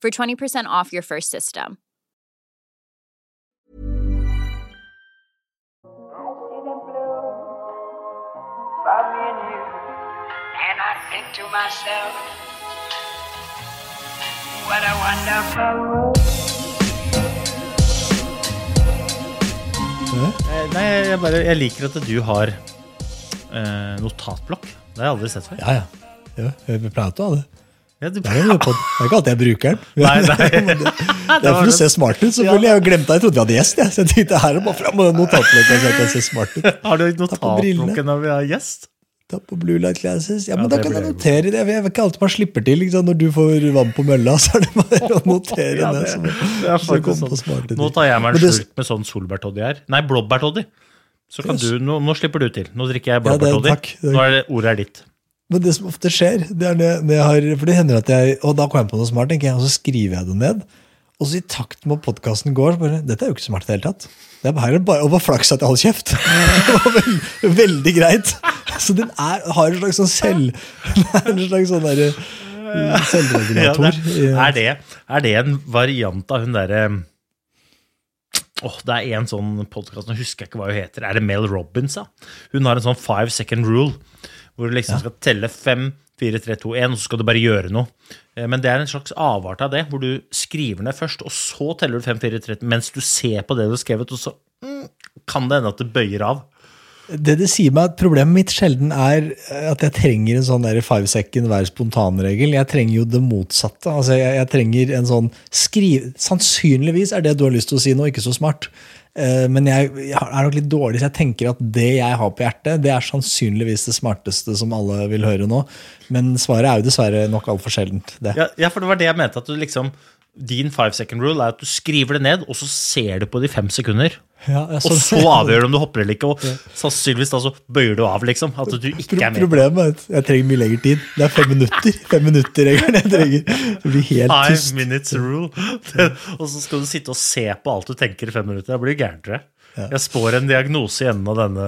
for 20% off your first system. for me and you. And I think to myself, what a wonderful world. Eh, Nei, jeg, bare, jeg liker at du har eh, notatblokk. Det har jeg aldri sett før. Ja, ja. ja jeg pleier å ha det. Ja, du, Det er, det er ikke alltid jeg bruker den. Nei, nei. Det, det er for å se smart ut. selvfølgelig. Jeg glemte. Jeg trodde vi hadde gjest. Jeg. Så jeg tenkte her er bare fram med notatblokken så jeg kan se smart ut. har du notatblokken når vi har gjest? Ta på Blue Light Glasses. Ja, Ja, Da kan jeg notere det. Jeg vet ikke alltid man slipper til. Liksom. Når du får vann på mølla, så er det bare å notere Ja, det. det- så- det er faktisk komme sånn. Nå tar jeg meg en slurk med sånn solbærtoddy her. Nei, blåbærtoddy. Så kan Yes. du, nå, nå slipper du til. Nå drikker jeg blåbærtoddy. Ja, Nå er det ordet er ditt. Men det som ofte skjer, det er når jeg, har For det hender at jeg Og da kommer jeg på noe smart, tenker jeg, og så skriver jeg det ned. Og så i takt med at podkasten går, så bare Dette er jo ikke smart i det hele tatt. Det er bare, bare, og bare at jeg holder kjeft. Det veld, veldig greit. Så den er, har en slags sånn selv... En slags sånn derre selvregulator. Ja, er, det, er det en variant av hun derre Åh, Det er en sånn podkast, nå husker jeg ikke hva hun heter. Er det Mel Robbins? da? Hun har en sånn five second rule, hvor du liksom skal telle fem, fire, tre, to, én, og så skal du bare gjøre noe. Eh, Men det er en slags avart av det, hvor du skriver ned først, og så teller du fem, fire, tre, mens du ser på det du har skrevet, og så mm, kan det hende at det bøyer av. Det det sier meg at Problemet mitt sjelden er at jeg trenger en sånn der five second hver spontanregel. Jeg trenger jo det motsatte. Altså jeg, jeg trenger en sånn skriv... Sannsynligvis er det du har lyst til å si nå, ikke så smart. Eh, Men jeg, er nok litt dårlig, så jeg tenker at det jeg har på hjertet, det er sannsynligvis det smarteste som alle vil høre nå. Men svaret er jo dessverre nok altfor sjeldent. det. Ja, ja, for det var det jeg mente. at du liksom, Din five second rule er at du skriver det ned, og så ser du på det i fem sekunder. Ja, Og så- avgjør du om du hopper eller ikke, og sannsynligvis da så bøyer du av, liksom. At du ikke er med. Problemet er at jeg trenger mye lengre tid. Det er fem minutter. Fem minutter jeg trenger. Det blir helt Five tyst. minutes rule. Det, og så skal du sitte og se på alt du tenker i fem minutter. Da blir du gæren, tror jeg. Jeg spår en diagnose i enden av denne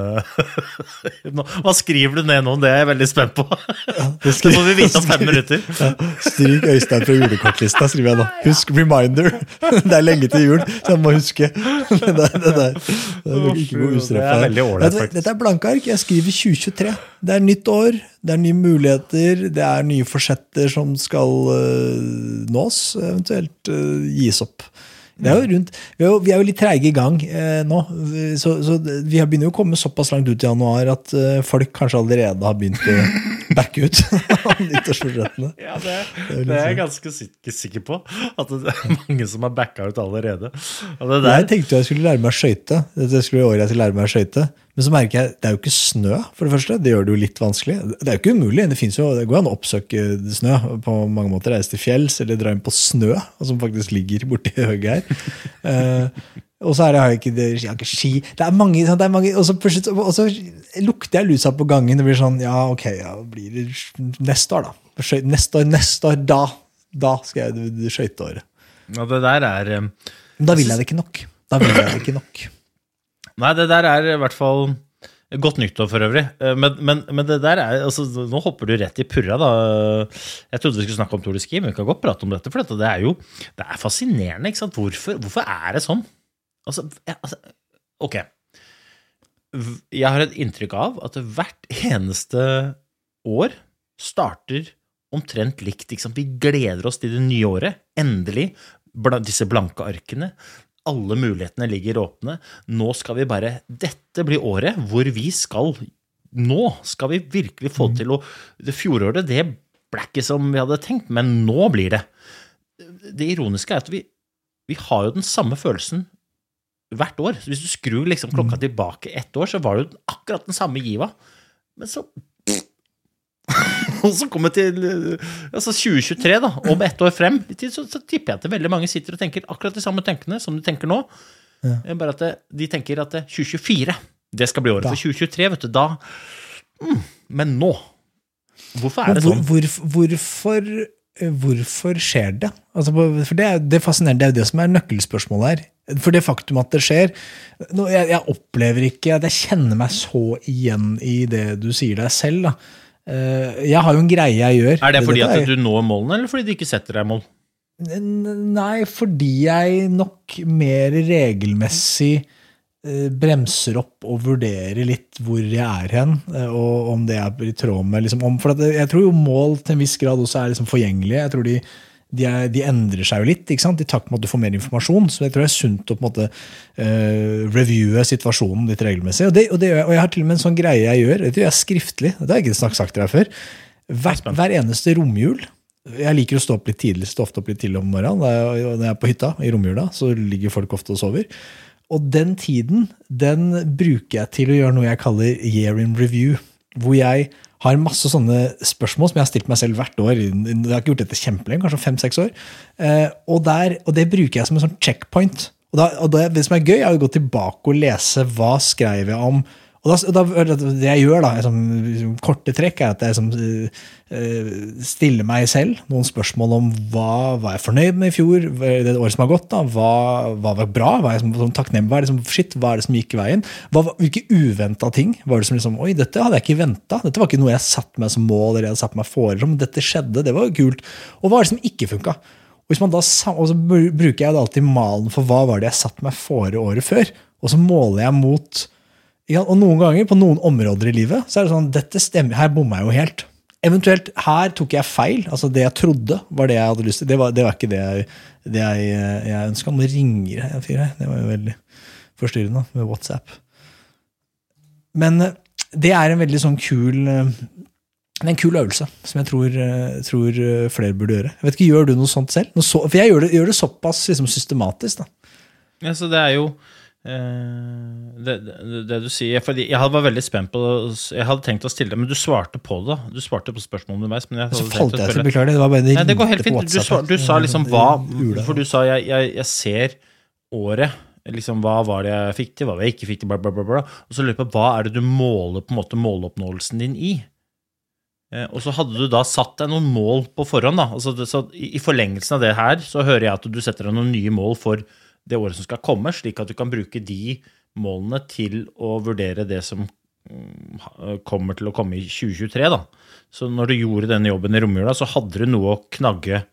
Hva skriver du ned nå? Det er jeg veldig spent på. Det må vi vite om fem minutter. Ja, stryk Øystein fra julekortlista, skriver jeg nå. Husk reminder. Det er lenge til jul, så jeg må huske. Det, der, det, der. det er ikke Det god er hva, faktisk. Dette er blanke ark. Jeg skriver 2023. Det er nytt år, det er nye muligheter, det er nye forsetter som skal eh, nås, eventuelt eh, gis opp. Er rundt, vi, er jo, vi er jo litt treige i gang eh, nå, så, så vi begynner jo å komme såpass langt ut i januar at eh, folk kanskje allerede har begynt å backe ut av nyttårsforsettene. Ja, det, det er jeg ganske sikker, sikker på. At det er mange som har backa ut allerede. Jeg tenkte jo jeg skulle lære meg å skøyte. Det skulle året jeg skulle lære meg å skøyte. Men så merker jeg det er jo ikke snø, for det første. Det gjør det jo litt vanskelig. Det er jo ikke umulig. Det, jo, det går an å oppsøke snø på mange måter. Reise til fjells eller dra inn på snø, som faktisk ligger borti høyet her. Og så er det, jeg ikke, jeg har ikke ski Det er mange, sant, det er mange og, så, og så lukter jeg lusa på gangen. Det blir sånn Ja, ok, ja, blir det neste år, da. Neste år, neste år, da. Da skal jeg skøyteåret. ja, det der er um, da vil jeg det ikke nok. Da vil jeg det ikke nok. Nei, det der er i hvert fall Godt nyttår for øvrig. Eh, Men, men, men det der er altså, Nå hopper du rett i purra, da. Jeg trodde vi skulle snakke om Tour de Ski, men vi kan godt prate om dette. For dette, det er jo det er fascinerende. ikke sant? Hvorfor, hvorfor er det sånn? Altså, jeg, altså Ok. Jeg har et inntrykk av at hvert eneste år starter omtrent likt. Vi gleder oss til det nye året. Endelig. Disse blanke arkene. Alle mulighetene ligger åpne. Nå skal vi bare Dette blir året hvor vi skal Nå skal vi virkelig få til å Det fjoråret, det ble ikke som vi hadde tenkt, men nå blir det. Det ironiske er at vi, vi har jo den samme følelsen hvert år. Så hvis du skrur liksom klokka tilbake ett år, så var det jo akkurat den samme giva. Men så Og så kommer til eh, altså 2023, da, om ett år frem, så, så tipper jeg at veldig mange sitter og tenker akkurat de samme tenkene som de tenker nå. Ja. Bare at det, de tenker at det 2024, det skal bli året Da. for 2023, vet du. Da mm, Men nå Hvorfor er det sånn? hvor, hvorfor, hvorfor skjer det? Altså, for det det er fascinerende, det er jo det som er nøkkelspørsmålet her. For det faktum at det skjer jeg, jeg opplever ikke at jeg kjenner meg så igjen i det du sier deg selv. Da. Eh, Jeg har jo en greie jeg gjør. Er det fordi at du når målene, eller fordi du ikke setter deg mål? Nei, fordi jeg nok mer regelmessig eh, bremser opp og vurderer litt hvor jeg er hen, eh, og om det er i tråd med liksom, om, For at jeg tror jo mål til en viss grad også er liksom forgjengelige. Jeg tror de, de, er, de endrer seg jo litt ikke sant? i takt med at du får mer informasjon. Så jeg tror det er sunt å på en måte uh, reviewe situasjonen litt regelmessig. Og, det, og, det, og jeg har til og med en sånn greie jeg gjør. Det gjør jeg skriftlig. Det har jeg ikke sagt til deg før. Hver, hver eneste romjul jeg liker å stå opp litt tidlig, stå ofte opp litt tidlig om morgenen. Jeg- Når jeg er på hytta i romjula, så ligger folk ofte og sover. Og den tiden den bruker jeg til å gjøre noe jeg kaller year in review. Hvor jeg har masse sånne spørsmål som jeg har stilt meg selv hvert år. Jeg har ikke gjort dette kjempelenge, kanskje fem-seks år. Eh, og, der, og det bruker jeg som en sånn checkpoint. Og, da, og det, det som er gøy, er å gå tilbake og lese hva skrev jeg om og da, da, Det jeg gjør, da, liksom, korte trekk, er at jeg liksom, stiller meg selv noen spørsmål om hva var jeg fornøyd med i fjor, det året som har gått. da, Hva, hva var bra? Hva er jeg takknemlig? Hva er det som, shit, hva er det som gikk i veien? Hva, hvilke uventa ting var det som liksom Oi, dette hadde jeg ikke venta. Dette var ikke noe jeg satte meg som mål eller jeg hadde satt meg foran. Men dette skjedde, det var jo kult. Og hva er det som ikke funka? Og, så bruker jeg alltid malen for hva var det jeg satte meg fore året før. Og så måler jeg mot ja, og noen ganger, på noen områder i livet, så er det sånn dette stemmer, her bomma jeg jo helt. Eventuelt her tok jeg feil. altså Det jeg trodde var det jeg hadde lyst til. Det var, det var ikke det jeg, det jeg, jeg ønska. Nå ringer jeg en fyr her. Det var jo veldig forstyrrende med WhatsApp. Men eh, det er en veldig sånn kul eh, en kul øvelse som jeg tror, eh, tror flere burde gjøre. Jeg vet ikke, Gjør du noe sånt selv? Noe så, for jeg gjør det, gjør det såpass liksom, systematisk. da. Ja, så det er jo det, det, det du sier fordi Jeg var veldig spent på Jeg hadde tenkt å stille det, men du svarte på det. Du svarte på spørsmålet underveis. Men jeg Så falt jeg til, spørre- beklager det. Det var bare en Nei, det går helt fint. Du, sa- du sa liksom hva. For du sa jeg, jeg, jeg ser året. Liksom, hva var det jeg fikk til, hva var det jeg ikke fikk til, bla, bla, bla, bla. Og så lurer jeg på hva er det du måler på en måte måloppnåelsen din i? Eh, og så hadde du da satt deg noen mål på forhånd. da. Altså, så I i forlengelsen av det her så hører jeg at du setter deg noen nye mål for det året som skal komme, slik at du kan bruke de målene til å vurdere det som mm, kommer til å komme i 2023. da. Så når du gjorde denne jobben i romjula, så hadde du noe å knagge,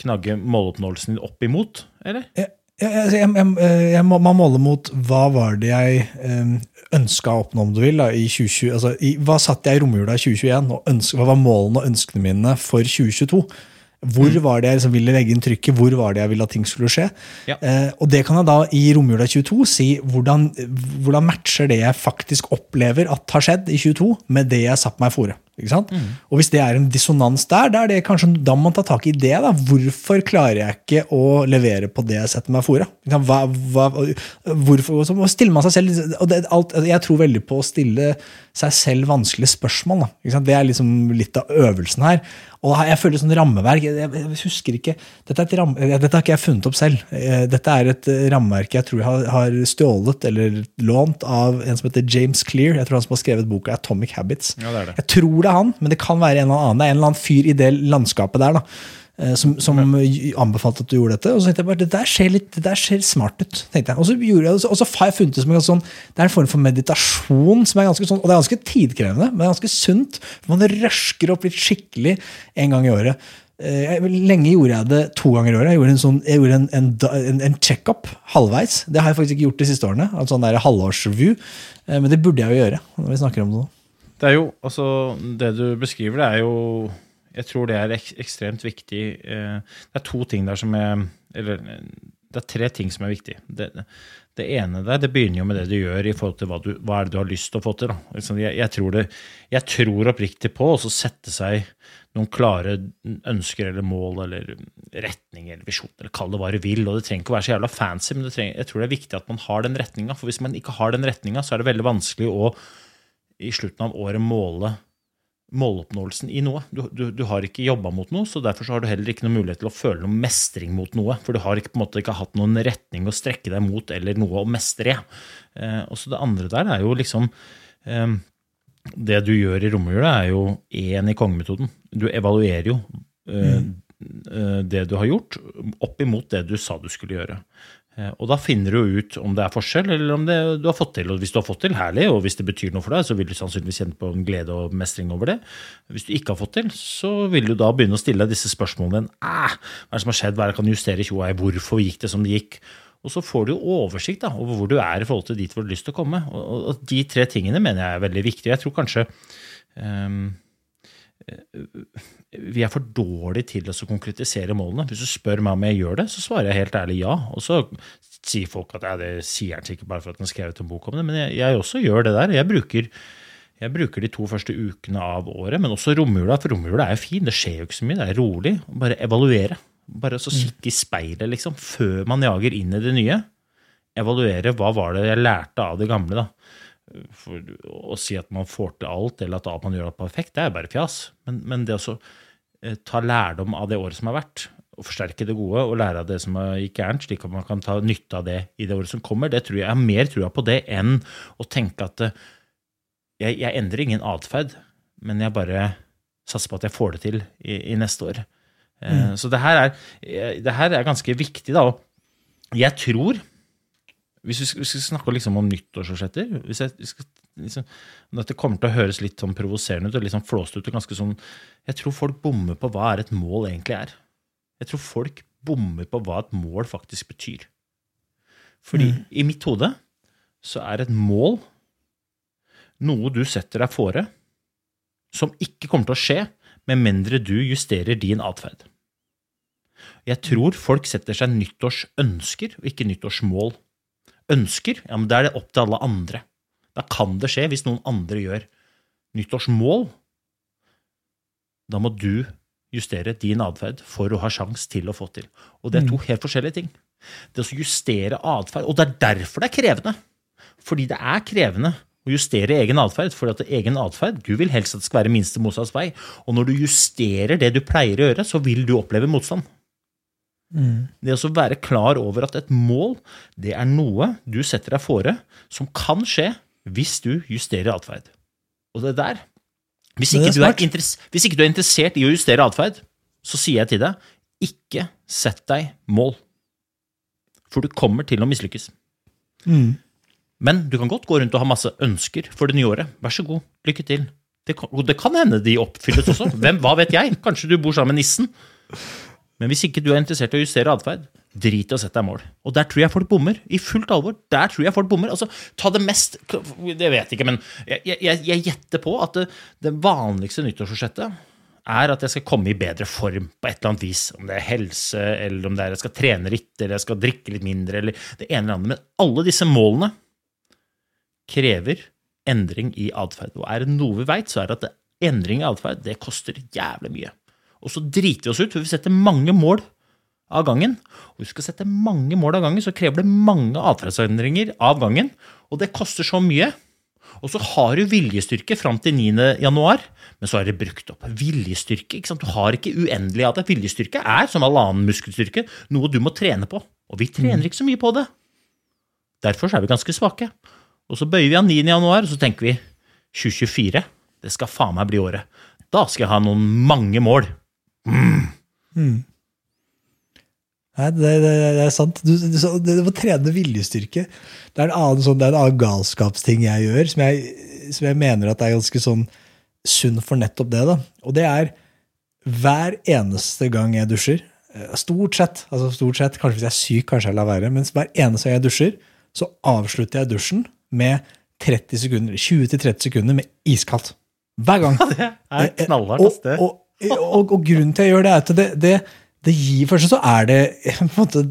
knagge måloppnåelsen din opp imot, eller? Jeg, jeg, jeg, jeg, jeg må, man måler mot hva var det jeg um, ønska å oppnå, om du vil, da, i 2020. Altså, i, hva satt jeg i romjula i 2021, og ønske, hva var målene og ønskene mine for 2022? Hvor var det jeg liksom ville legge inn trykket? Hvor var det jeg ville at ting skulle skje? Ja. Eh, og det kan jeg da i romjula 22 si hvordan, hvordan matcher det jeg faktisk opplever at har skjedd i 22, med det jeg satte meg fore. Ikke sant? Og hvis det er en dissonans der, da, er det kanskje, da må man ta tak i det. da. Hvorfor klarer jeg ikke å levere på det jeg setter meg fore? Hva, hva, hvorfor, så må- stiller man seg selv og det, alt, Jeg tror veldig på å stille seg selv vanskelige spørsmål. Da. Ikke sant? Det er liksom litt av øvelsen her. Og jeg føler sånn rammeverk jeg, jeg husker ikke, dette, er et ram, eh, dette har ikke jeg funnet opp selv. Eh, Dette er et eh, rammeverk jeg tror jeg har, har stjålet eller lånt av en som heter James Clear. Jeg tror han som har skrevet boka Atomic Habits. Ja, det det. Jeg tror det er han, men det kan være en eller annen. Det er en eller annen fyr i det landskapet der. da. Eh, som, som anbefalte at du gjorde dette. Og så tenkte jeg bare, det der ser, litt, det der ser smart ut. tenkte jeg. Og så, gjorde jeg, og så har jeg funnet det som en sånn, det er en form for meditasjon, som er ganske sånn, og det er ganske tidkrevende, men det er ganske sunt. Man røsker opp litt skikkelig en gang i året. Eh, Lenge gjorde jeg det to ganger i året. Jeg gjorde en, sånn, jeg gjorde en, en, en, en check-up halvveis. Det har jeg faktisk ikke gjort de siste årene. En sånn halvårsreview. Eh, Men det burde jeg jo gjøre når vi snakker om det nå. Det er jo, altså, det du beskriver, det er jo Jeg tror det er ek ekstremt viktig. eh, Det er to ting der som er Eller det er tre ting som er viktig. Det, det ene der, det begynner jo med det du gjør i forhold til hva, du, hva er det du har lyst til å få til. Liksom, Jeg, jeg, tror det, jeg tror oppriktig på å sette seg noen klare ønsker eller mål eller retning eller visjon, eller kall det hva du vil. Og det trenger ikke å være så jævla fancy, men trenger, jeg tror det er viktig at man har den retninga. For hvis man ikke har den retninga, så er det veldig vanskelig å i slutten av året måle måloppnåelsen i noe. Du, du, du har ikke jobba mot noe, så derfor så har du heller ikke noen mulighet til å føle noe mestring mot noe. For du har ikke, på en måte ikke hatt noen retning å strekke deg mot eller noe å mestre. Eh, og så det andre der er jo liksom eh, Det du gjør i romjula, er jo én i kongemetoden. Du evaluerer jo eh, mm det du har gjort, opp imot det du sa du skulle gjøre. Eh, Og da finner du ut om det er forskjell, eller om det du har fått til. Og hvis du har fått til, herlig, og hvis det betyr noe for deg, så vil du sannsynligvis kjenne på en glede og mestring over det. Hvis du ikke har fått til, så vil du da begynne å stille deg disse spørsmålene. Hva er det som har skjedd, hva er det kan justere, tjo og hei, hvorfor gikk det som det gikk? Og så får du oversikt da, over hvor du er i forhold til dit hvor du har lyst til å komme. Og, og- og de tre tingene mener jeg er veldig viktige. Jeg tror kanskje ehm, vi er for dårlige til å konkretisere målene. Hvis du spør meg om jeg gjør det, så svarer jeg helt ærlig ja. Og så sier folk at ja, det sier han sikkert bare for at han skrev ut en bok om det. Men jeg, jeg også gjør det der. Jeg bruker, jeg bruker de to første ukene av året, men også romjula. For romjula er jo fin, det skjer jo ikke så mye. Det er rolig. Bare evaluere. Bare så kikke i speilet, liksom, før man jager inn i det nye. Evaluere hva var det jeg lærte av det gamle, da for å si at man får til alt, eller at man gjør alt perfekt, det er bare fjas. Men, men det å eh, ta lærdom av det året som har vært, og forsterke det gode, og lære av det som gikk gærent, slik at man kan ta nytte av det i det året som kommer, det tror jeg, jeg har mer trua på det enn å tenke at eh, jeg, jeg endrer ingen atferd, men jeg bare satser på at jeg får det til i, i neste år. Eh, Så det her, er, det her er ganske viktig, da. Og jeg tror hvis vi skal, skal snakke liksom om nyttårsforsetter liksom, Dette kommer til å høres litt sånn provoserende ut og litt sånn flåst ut. og ganske sånn, Jeg tror folk bommer på hva er et mål egentlig er. Jeg tror folk bommer på hva et mål faktisk betyr. Fordi i mitt hode så er et mål noe du setter deg fore, som ikke kommer til å skje med mindre du justerer din atferd. Jeg tror folk setter seg nyttårsønsker og ikke nyttårsmål ønsker, ja, men da er det opp til alle andre. Da kan det skje hvis noen andre gjør nyttårsmål. Da må du justere din atferd for å ha sjanse til å få til. Og det er to helt forskjellige ting. Det å justere atferd, og det er derfor det er krevende. Fordi det er krevende å justere egen atferd. For at egen atferd, du vil helst at det skal være minste motstands vei. Og når du justerer det du pleier å gjøre, så vil du oppleve motstand. Det å være klar over at et mål, det er noe du setter deg fore som kan skje hvis du justerer atferd. Og det der hvis ikke, det er du er hvis ikke du er interessert i å justere atferd, så sier jeg til deg, ikke sett deg mål. For du kommer til å mislykkes. Mm. Men du kan godt gå rundt og ha masse ønsker for det nye året. Vær så god, lykke til. Det kan, det kan hende de oppfylles også. Hvem, hva vet jeg? Kanskje du bor sammen med nissen. Men hvis ikke du er interessert i å justere atferd, drit i å sette deg mål. Og der tror jeg folk bommer. I fullt alvor. Der tror jeg folk bommer. Altså, ta det mest Det vet jeg ikke, men jeg, jeg, jeg gjetter på at det, det vanligste nyttårsforsettet er at jeg skal komme i bedre form på et eller annet vis. Om det er helse, eller om det er jeg skal trene litt, eller jeg skal drikke litt mindre, eller det ene eller andre. Men alle disse målene krever endring i atferd. Og er det noe vi veit, så er det at endring i atferd det koster jævlig mye. Og så driter vi oss ut, for vi setter mange mål av gangen. Og hvis vi skal sette mange mål av gangen, så krever det mange atferdsendringer av gangen. Og det koster så mye. Og så har du viljestyrke fram til 9. januar, men så er det brukt opp. Viljestyrke, ikke sant? Du har ikke uendelig av det. Viljestyrke er, som all annen muskelstyrke, noe du må trene på. Og vi trener ikke så mye på det. Derfor så er vi ganske svake. Og så bøyer vi av 9. januar, og så tenker vi 2024, det skal faen meg bli året. Da skal jeg ha noen mange mål. Mm. Nei, det, det, det er sant. Du, du, du det må trene viljestyrke. Det er en annen, sånn, det er en annen galskapsting jeg gjør, som jeg, som jeg mener at er ganske sånn sunn for nettopp det. da. Og det er hver eneste gang jeg dusjer, eh, stort sett, altså stort sett, kanskje hvis jeg er syk, kanskje jeg lar være, men hver eneste gang jeg dusjer, så avslutter jeg dusjen med 30 sekunder, 20-30 sekunder med iskaldt. Hver gang. Det er knallhardt. Og, og, og, og grunnen til jeg gjør det, er at det, det, det gir Først så er det på, måte,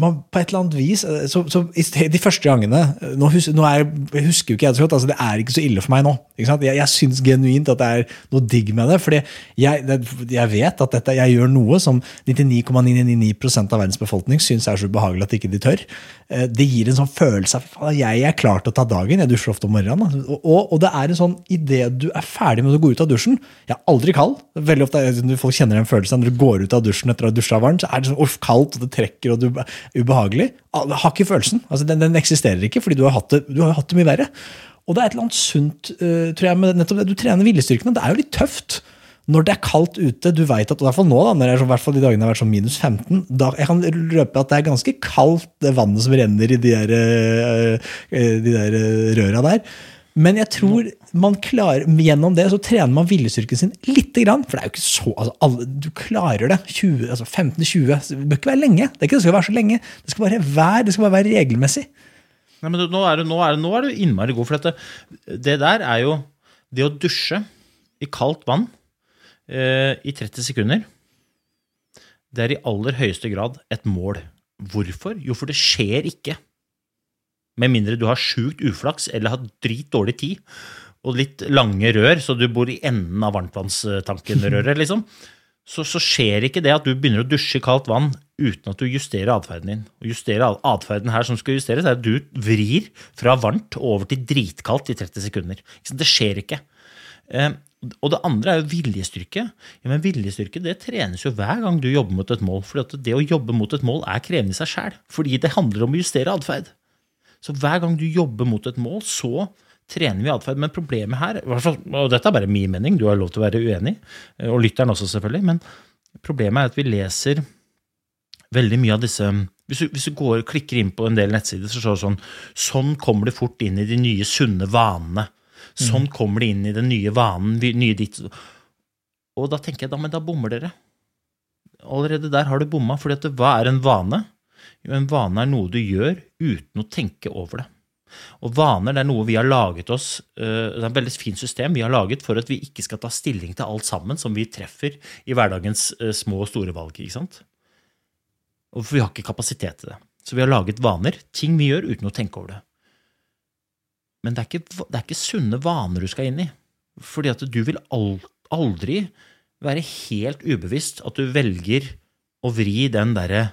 man, på et eller annet vis så, så i sted, De første gangene Nå, hus, nå er, husker jo ikke jeg så godt, altså det er ikke så ille for meg nå. Jeg, jeg syns genuint at det er noe digg med det. fordi jeg, jeg vet at dette, jeg gjør noe som 99,999 av verdens befolkning syns er så ubehagelig at ikke de tør. Eh, Det gir en sånn følelse av at jeg er klar til å ta dagen. Jeg dusjer ofte om morgenen. Og, og, og det er en sånn idet du er ferdig med å gå ut av dusjen Jeg er aldri kald. Veldig ofte Folk kjenner den følelsen når du går ut av dusjen etter å ha dusja varmt. Så er det sånn uff, kaldt, og det trekker, og du er ubehagelig. Ah, har ikke følelsen. Altså, den, den eksisterer ikke, fordi du har, hatt det, du har hatt det mye verre. Og det er et eller annet sunt uh, tror jeg, med nettopp det. Du trener viljestyrken, og det er jo litt tøft. Når det er kaldt ute, du vet at, i hvert fall nå, da, når det sånn, i hvert fall de dagene det har vært sånn minus 15, da, jeg kan røpe at det er ganske kaldt, det vannet som renner i de der, eh, de der røra der. Men jeg tror man klarer, gjennom det så trener man viljestyrken sin lite grann. For det er jo ikke så altså, alle, Du klarer det. 20, altså 15-20. Det bør ikke være lenge. Det ikke det skal være så lenge. Det skal bare være, det skal bare være regelmessig. Nei, men nå er du, nå er du, nå er du innmari god, for dette. det der er jo det å dusje i kaldt vann eh, i 30 sekunder. Det er i aller høyeste grad et mål. Hvorfor? Jo, for det skjer ikke. Med mindre du har sjukt uflaks eller har dritdårlig tid og litt lange rør, så du bor i enden av varmtvannstankenrøret, liksom. Så, så skjer ikke det at du begynner å dusje i kaldt vann uten at du justerer atferden din. Og justerer atferden her som skal justeres, er at du vrir fra varmt over til dritkaldt i 30 sekunder. Det skjer ikke. Eh, og det andre er jo viljestyrke. Ja, men Viljestyrke det trenes jo hver gang du jobber mot et mål. For det å jobbe mot et mål er krevende i seg sjæl. Fordi det handler om å justere atferd. Så hver gang du jobber mot et mål, så trener vi atferd. Men problemet her, og dette er bare min mening, du har lov til å være uenig, og lytteren også selvfølgelig, men problemet er at vi leser veldig mye av disse Hvis du, hvis du går, klikker inn på en del nettsider, så står det sånn Sånn kommer du fort inn i de nye sunne vanene. Sånn kommer du inn i den nye vanen, nye ditt Og da tenker jeg da, men da bommer dere. Allerede der har du bomma, for hva er en vane? Jo, en vane er noe du gjør uten å tenke over det. Og vaner det er noe vi har laget oss eh, Det er et veldig fint system vi har laget for at vi ikke skal ta stilling til alt sammen som vi treffer i hverdagens eh, små og store valg. ikke sant? Og for vi har ikke kapasitet til det. Så vi har laget vaner, ting vi gjør uten å tenke over det. Men det er ikke, det er ikke sunne vaner du skal inn i. Fordi at du vil aldri være helt ubevisst at du velger å vri den derre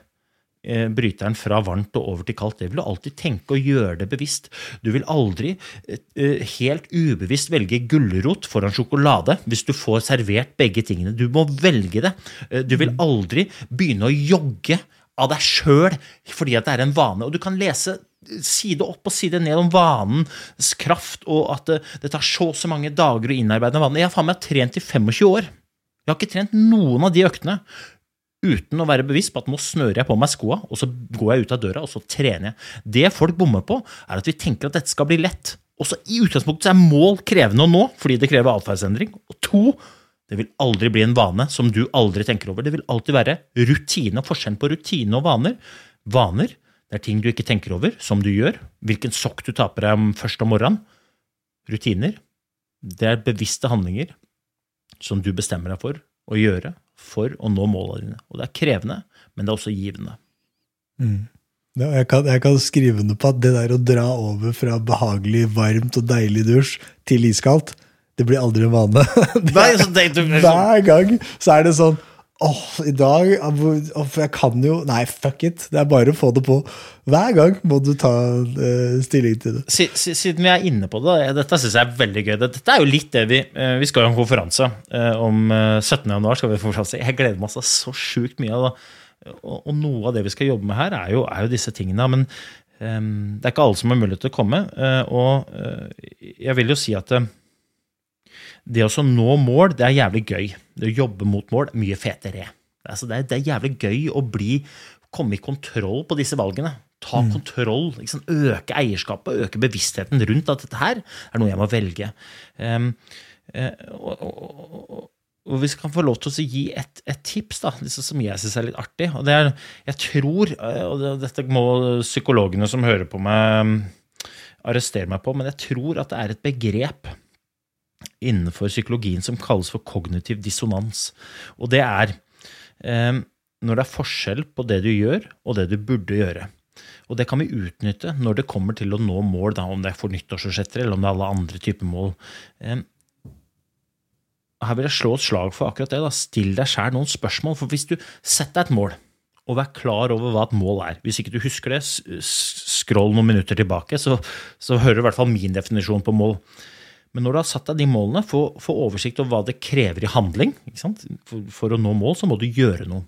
bryteren fra varmt og over til kaldt. Det vil du alltid tenke og gjøre det bevisst. Du vil aldri eh, eh, helt ubevisst velge gulrot foran sjokolade hvis du får servert begge tingene. Du må velge det. Eh, Du vil aldri begynne å jogge av deg sjøl fordi at det er en vane. Og du kan lese side opp og side ned om vanens kraft, og at det, det tar så og så mange dager å innarbeide en vane. Jeg har faen meg trent i 25 år. Jeg har ikke trent noen av de øktene uten å være bevisst på at nå snører jeg på meg skoa, og så går jeg ut av døra, og så trener jeg. Det folk bommer på, er at vi tenker at dette skal bli lett. Også i utgangspunktet er mål krevende å nå, fordi det krever atferdsendring. Og to, det vil aldri bli en vane som du aldri tenker over. Det vil alltid være rutine. forskjell på rutine og vaner. Vaner det er ting du ikke tenker over, som du gjør. Hvilken sokk du tar på deg først om morgenen. Rutiner det er bevisste handlinger som du bestemmer deg for å gjøre for å nå målene dine. Og det er krevende, men det er også givende. Ja, jeg, kan, jeg kan skrive under på at det der å dra over fra behagelig, varmt og deilig dusj til iskaldt, det blir aldri en vane. Det Nei, det- det- Hver gang så er det sånn Åh, i dag For jeg kan jo Nei, fuck it. Det er bare å få det på. Hver gang må du ta uh, stilling til det. Si- si- Siden vi er inne på det, dette syns jeg er veldig gøy. Dette er jo litt det vi eh, Vi skal jo ha en konferanse eh, om eh, 17. januar. skal vi ha konferanse. Jeg gleder meg altså så sjukt mye. det. Og, noe av det vi skal jobbe med her, er jo, er jo disse tingene. Men um, det er ikke alle som har mulighet til å komme. og jeg vil jo si at det å nå mål, det er jævlig gøy. Det å jobbe mot mål, mye fetere. Altså, det, er, det er jævlig gøy å bli, komme i kontroll på disse valgene. Ta kontroll, liksom, øke eierskapet, øke bevisstheten rundt at dette her er noe jeg må velge. Um, uh, og, og, og, og hvis vi kan få lov til å gi et, et tips da, som jeg syns er litt artig og det er, Jeg tror, eh, og dette må psykologene som hører på meg, mm, arrestere meg på, men jeg tror at det er et begrep innenfor psykologien som kalles for kognitiv dissonans. Og det er eh, når det er forskjell på det du gjør, og det du burde gjøre. Og det kan vi utnytte når det kommer til å nå mål, da, om det er for nyttårsforsetter eller om det er alle andre typer mål. Eh, her vil jeg slå et slag for akkurat det. da. Still deg sjæl noen spørsmål. For hvis du setter deg et mål, og vær klar over hva et mål er Hvis ikke du husker det, s- s- scroll noen minutter tilbake, så, så hører du i hvert fall min definisjon på mål. Men når du har satt deg de målene, få, få oversikt over hva det krever i handling. Ikke sant? For, for å nå mål, så må du gjøre noe.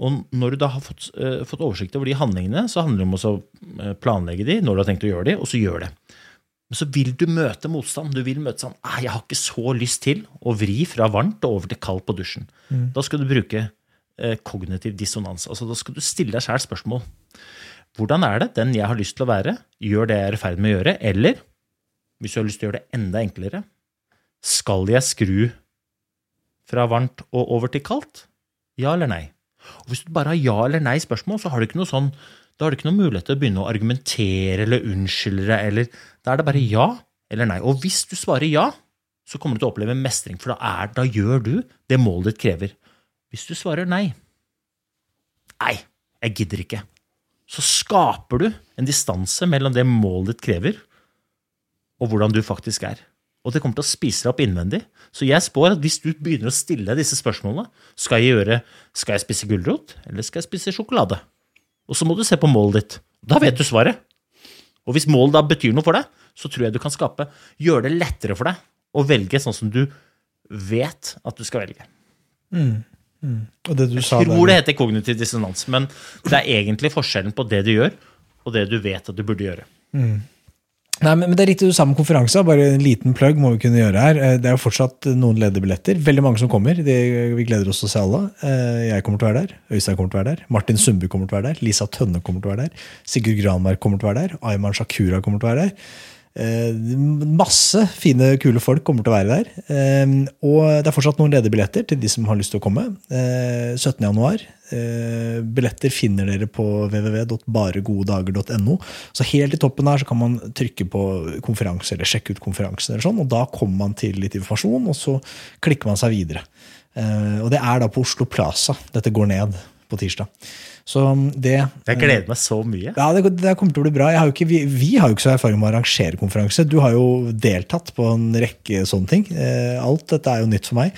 Og når du da har fått, uh, fått oversikt over de handlingene, så handler det om å eh, planlegge de når du har tenkt å gjøre de, og så gjør det. Men så vil du møte motstand. Du vil møte sånn «Ah, 'Jeg har ikke så lyst til å vri fra varmt og over til kaldt på dusjen'. Da skal du bruke eh, kognitiv dissonans. Altså, da skal du stille deg sjæl spørsmål. Hvordan er det den jeg har lyst til å være, gjør det jeg er i ferd med å gjøre? Eller, hvis du har lyst til å gjøre det enda enklere, skal jeg skru fra varmt og over til kaldt? Ja eller nei? Og Hvis du bare har ja eller nei spørsmål, så har du ikke noe sånn, da har du ikke noen mulighet til å begynne å argumentere eller unnskylde deg. eller Da er det bare ja eller nei. Og hvis du svarer ja, så kommer du til å oppleve mestring, for da, er, da gjør du det målet ditt krever. Hvis du svarer nei, nei, jeg gidder ikke, så skaper du en distanse mellom det målet ditt krever, og hvordan du faktisk er. Og det kommer til å spise deg opp innvendig. Så jeg spår at hvis du begynner å stille disse spørsmålene, skal jeg gjøre, skal jeg spise gulrot, eller skal jeg spise sjokolade? Og så må du se på målet ditt. Da vet du svaret. Og hvis målet da betyr noe for deg, så tror jeg du kan skape, gjøre det lettere for deg å velge sånn som du vet at du skal velge. Og det du sa Jeg tror det heter kognitiv dissonans, men det er egentlig forskjellen på det du gjør, og det du vet at du burde gjøre. Nei, men det er riktig du sa med konferanse. Bare en liten plugg må vi kunne gjøre her. Eh, Det er jo fortsatt noen ledige billetter. Veldig mange som kommer. Det, vi gleder oss til å se alle. Eh, Jeg kommer til å være der. Øystein kommer til å være der. Martin Sundby kommer til å være der. Lisa Tønne kommer til å være der. Sigurd Granberg kommer til å være der. Ayman Shakura kommer til å være der. Eh, Masse fine, kule folk kommer til å være der. Eh, Og det er fortsatt noen ledige billetter til de som har lyst til å komme. Eh, 17. januar. Eh, Billetter finner dere på www.baregodedager.no. Så helt i toppen her så kan man trykke på konferanse eller sjekke ut konferansen. eller sånn, og Da kommer man til litt informasjon, og så klikker man seg videre. Eh, Og det er da på Oslo Plaza dette går ned på tirsdag. Så det Jeg gleder meg så mye. ja, det, det kommer til å bli bra. Jeg har jo ikke, vi, vi har jo ikke så erfaring med å arrangere konferanse. Du har jo deltatt på en rekke sånne ting. Eh, Alt dette er jo nytt for meg.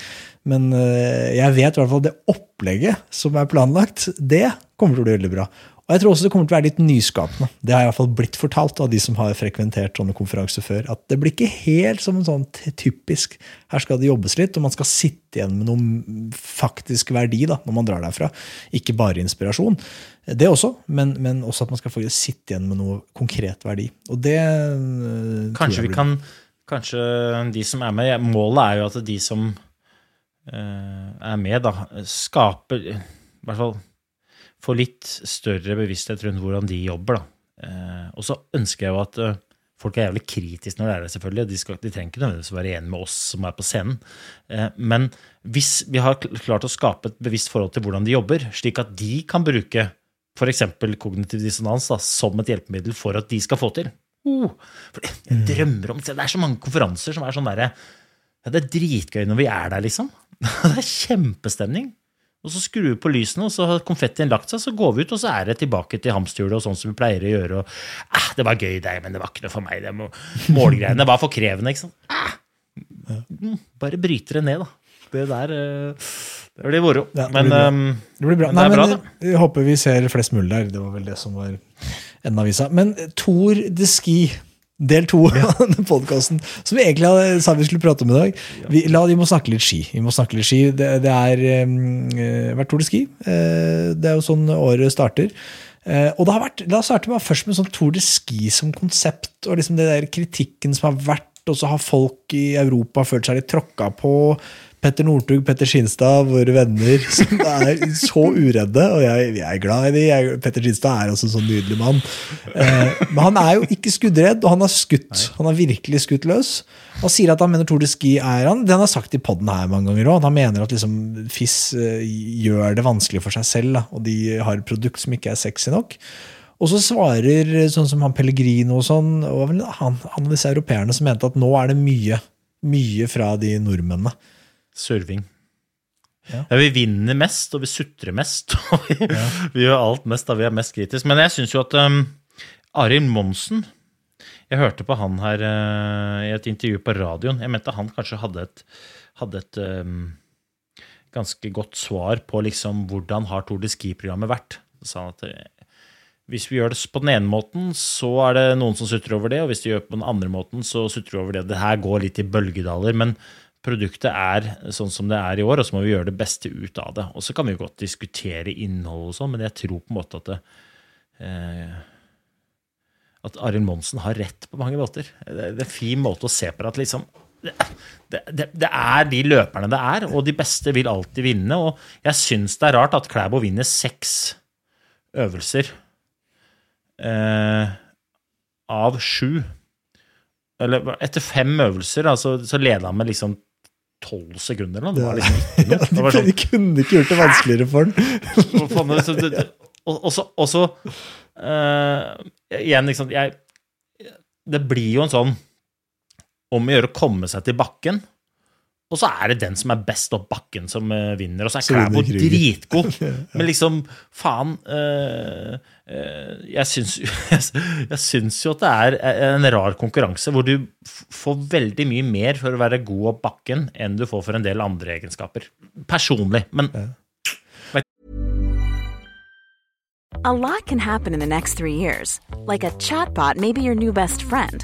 Men eh, jeg vet i hvert fall det opplegget som er planlagt, det kommer til å bli veldig bra. Og jeg tror også det kommer til å være litt nyskapende. Det har i hvert fall blitt fortalt av de som har frekventert sånne konferanser før. At det blir ikke helt som en sånn typisk her skal det jobbes litt, og man skal sitte igjen med noe faktisk verdi da, når man drar derfra. Ikke bare inspirasjon. Det også, men, men også at man skal faktisk sitte igjen med noe konkret verdi. Og det eh, Kanskje vi kan Kanskje de som er med Målet er jo at de som er med, da, skaper I hvert fall får litt større bevissthet rundt hvordan de jobber. da. Eh, og så ønsker jeg jo at eh, folk er jævlig kritiske når det er det, selvfølgelig. De, skal, de trenger ikke nødvendigvis være enige med oss som er på scenen. Eh, men hvis vi har klart å skape et bevisst forhold til hvordan de jobber, slik at de kan bruke f.eks. kognitiv dissonans da, som et hjelpemiddel for at de skal få til. Oh, for jeg drømmer om Det er så mange konferanser som er sånn derre ja, Det er dritgøy når vi er der, liksom. Det er kjempestemning. Og så skrur vi på lysene, og så har konfettien lagt seg, så går vi ut, og så er det tilbake til hamsterhjulet og sånn som vi pleier å gjøre. Og, eh, det var gøy, det, men det var ikke noe for meg. Det må, målgreiene var for krevende. ikke sant? Mm, bare bryter det ned, da. Det der eh, Det blir moro. Ja, det men blir bra. ehm, Det blir bra. Nei, det men bra, da. Jeg håper vi ser flest mulig der. Det var vel det som var enden av visa. Men Tor de Ski, del to av denne podkasten, som vi egentlig sa vi skulle prate om i dag vi, la, vi må snakke litt ski. Vi må snakke litt ski. Det, det er um, vært Tour de Ski. Uh, det er jo sånn året starter. Uh, og det har vært, La oss starte med, først med sånn Tour de Ski som konsept, og liksom det der kritikken som har vært og så har folk i Europa følt seg litt tråkka på. Petter Northug, Petter Skinstad, våre venner, som er så uredde. Og jeg, jeg er glad i de. Jeg, Petter Skinstad er også en sånn nydelig mann. Eh, men han er jo ikke skuddredd, og han har skutt. Han har virkelig skutt løs. Han sier at han mener Tour de Ski er han. Det han har sagt i poden her mange ganger òg. Han mener at liksom FIS eh, gjør det vanskelig for seg selv, da, og de har et produkt som ikke er sexy nok. Og så svarer sånn som han Pellegrino og sånn, og han, han av disse europeerne som mente at nå er det mye, mye fra de nordmennene. Surving. Ja. Ja, vi vinner mest, og vi sutrer mest. Og vi, vi gjør alt mest da vi er mest kritiske. Men jeg syns jo at um, Arild Monsen Jeg hørte på han her uh, i et intervju på radioen. Jeg mente han kanskje hadde et, hadde et um, ganske godt svar på liksom hvordan har Tour de Ski-programmet vært. Så sa han at uh, hvis vi gjør det på den ene måten, så er det noen som sutrer over det, og hvis de gjør det på den andre måten, så sutrer vi over det. Det her går litt i bølgedaler, men produktet er sånn som det er i år, og så må vi gjøre det beste ut av det. Og så kan vi jo godt diskutere innhold og sånn, men jeg tror på en måte at det, eh, at Arild Monsen har rett på mange måter. Det, er en fin måte å se på at liksom det, det, det er de løperne det er, og de beste vil alltid vinne. Og jeg syns det er rart at Klæbo vinner seks øvelser eh, av sju. Eller etter fem øvelser da, så, så leder han med liksom tolv sekunder. Da. Det var liksom ikke noe. Det var de, sånn, de kunne ikke gjort det vanskeligere for og så, og så eh, Igjen, liksom jeg, Det blir jo en sånn om å gjøre å komme seg til bakken. Og så er det den som er best opp bakken, som uh, vinner. Og så er Klæbo dritgod. Men liksom, faen uh, uh, Jeg syns jeg syns jo at det er en rar konkurranse, hvor du får veldig mye mer for å være god opp bakken enn du får for en del andre egenskaper. Personlig. Men A lot can happen in the next three years. Like a chatbot may be your new best friend.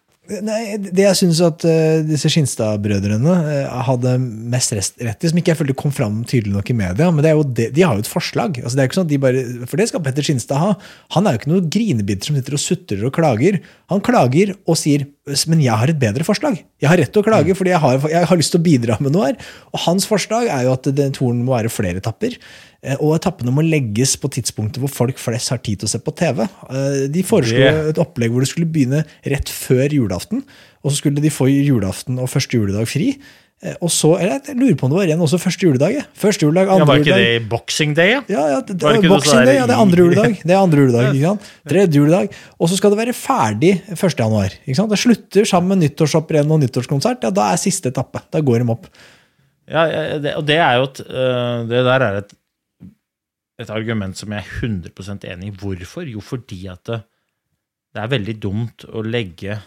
Nei, det jeg syns at uh, disse Skinstad-brødrene uh, hadde mest rett i, som ikke jeg følte kom fram tydelig nok i media, men det er jo det, de har jo et forslag. Altså, det er ikke sånn at de bare, For det skal Petter Skinstad ha. Han er jo ikke noen grinebiter som sitter og sutrer og klager. Han klager og sier men jeg har et bedre forslag. Jeg har rett til å klage fordi jeg har, jeg har lyst til å bidra med noe her. Og hans forslag er jo at den toren må være flere etapper. Eh, Og etappene må legges på tidspunktet hvor folk flest har tid til å se på TV. Eh, De foreslo et opplegg hvor det skulle begynne rett før julaften. Og så skulle de få julaften og første juledag fri. Eh, Og så, eller Jeg lurer på om det var igjen også første juledag. Første juledag, Ja, var ikke juledag. det Boxing Day? Ja? Ja, ja, det, det, Boxing Day, ja, det er andre juledag. Det er andre juledag, ikke sant? Tredje juledag. Og så skal det være ferdig 1. januar. Ikke sant? Det slutter sammen med nyttårshopprenn og nyttårskonsert. Ja, da er siste etappe. Da går de opp. Ja, det, og det er jo et Det der er et, et argument som jeg er 100% enig i. Hvorfor? Jo, fordi at det, det er veldig dumt å legge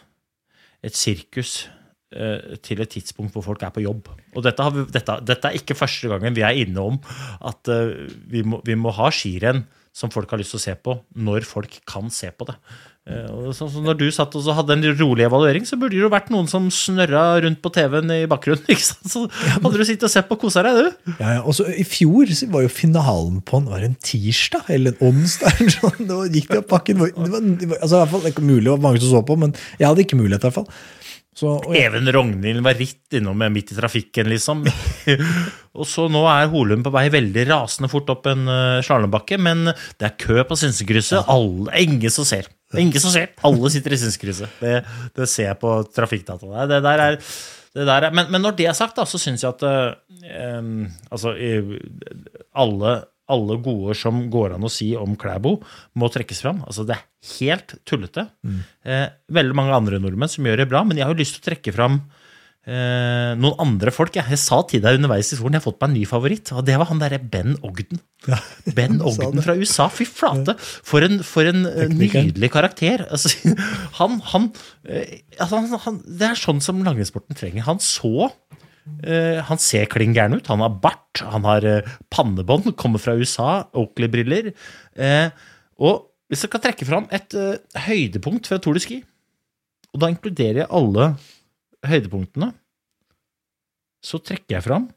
et sirkus øh, til et tidspunkt hvor folk er på jobb. Og dette, vi, dette, dette er ikke første gangen vi er innom at øh, vi, må, vi må ha skirenn som folk har lyst til å se på, når folk kan se på det. Eh, sånn som når du satt og hadde en rolig evaluering, så burde det jo vært noen som snørra rundt på TV-en i bakgrunnen. ikke sant? Så hadde du sittet og sett på og kosa deg, du. Ja, ja. Og så I fjor så var jo finalen på en, var en tirsdag eller en onsdag. eller sånn. Da gikk de opp pakken. Det var, det var, altså, i hvert fall, det ikke mulig, det var mange som så på, men jeg hadde ikke mulighet. i hvert fall. Så, jeg, Even Rognhild var ritt innom midt i trafikken, liksom. og så nå er Holum på vei veldig rasende fort opp en uh, slalåmbakke, men det er kø på Sinsenkrysset. Alle, ingen som ser. Er Ingen som ser. Alle sitter i Sinsenkrysset. Det, det ser jeg på trafikkdata. Det, det der er det der er, men, men når det er sagt, da, så syns jeg at uh, um, altså, alle, alle gode som går an å si om Klæbo, må trekkes fram. Altså, det er helt tullete. Eh, veldig mange andre nordmenn som gjør det bra, men jeg har jo lyst til å trekke fram eh, noen andre folk. Jeg, jeg sa til deg underveis i skolen jeg har fått meg en ny favoritt, og det var han derre Ben Ogden. Ben Ogden fra USA. Fy flate! For en, for en eh, nydelig karakter. Altså, han, han, eh, altså, han, Det er sånn som langrennssporten trenger. Han så Han ser klin gæren ut. Han har bart, han har eh, pannebånd, kommer fra USA, Oakley-briller. Eh, og hvis jeg kan trekke fram et eh, høydepunkt fra Tour de Ski, og da inkluderer jeg alle høydepunktene, så trekker jeg fram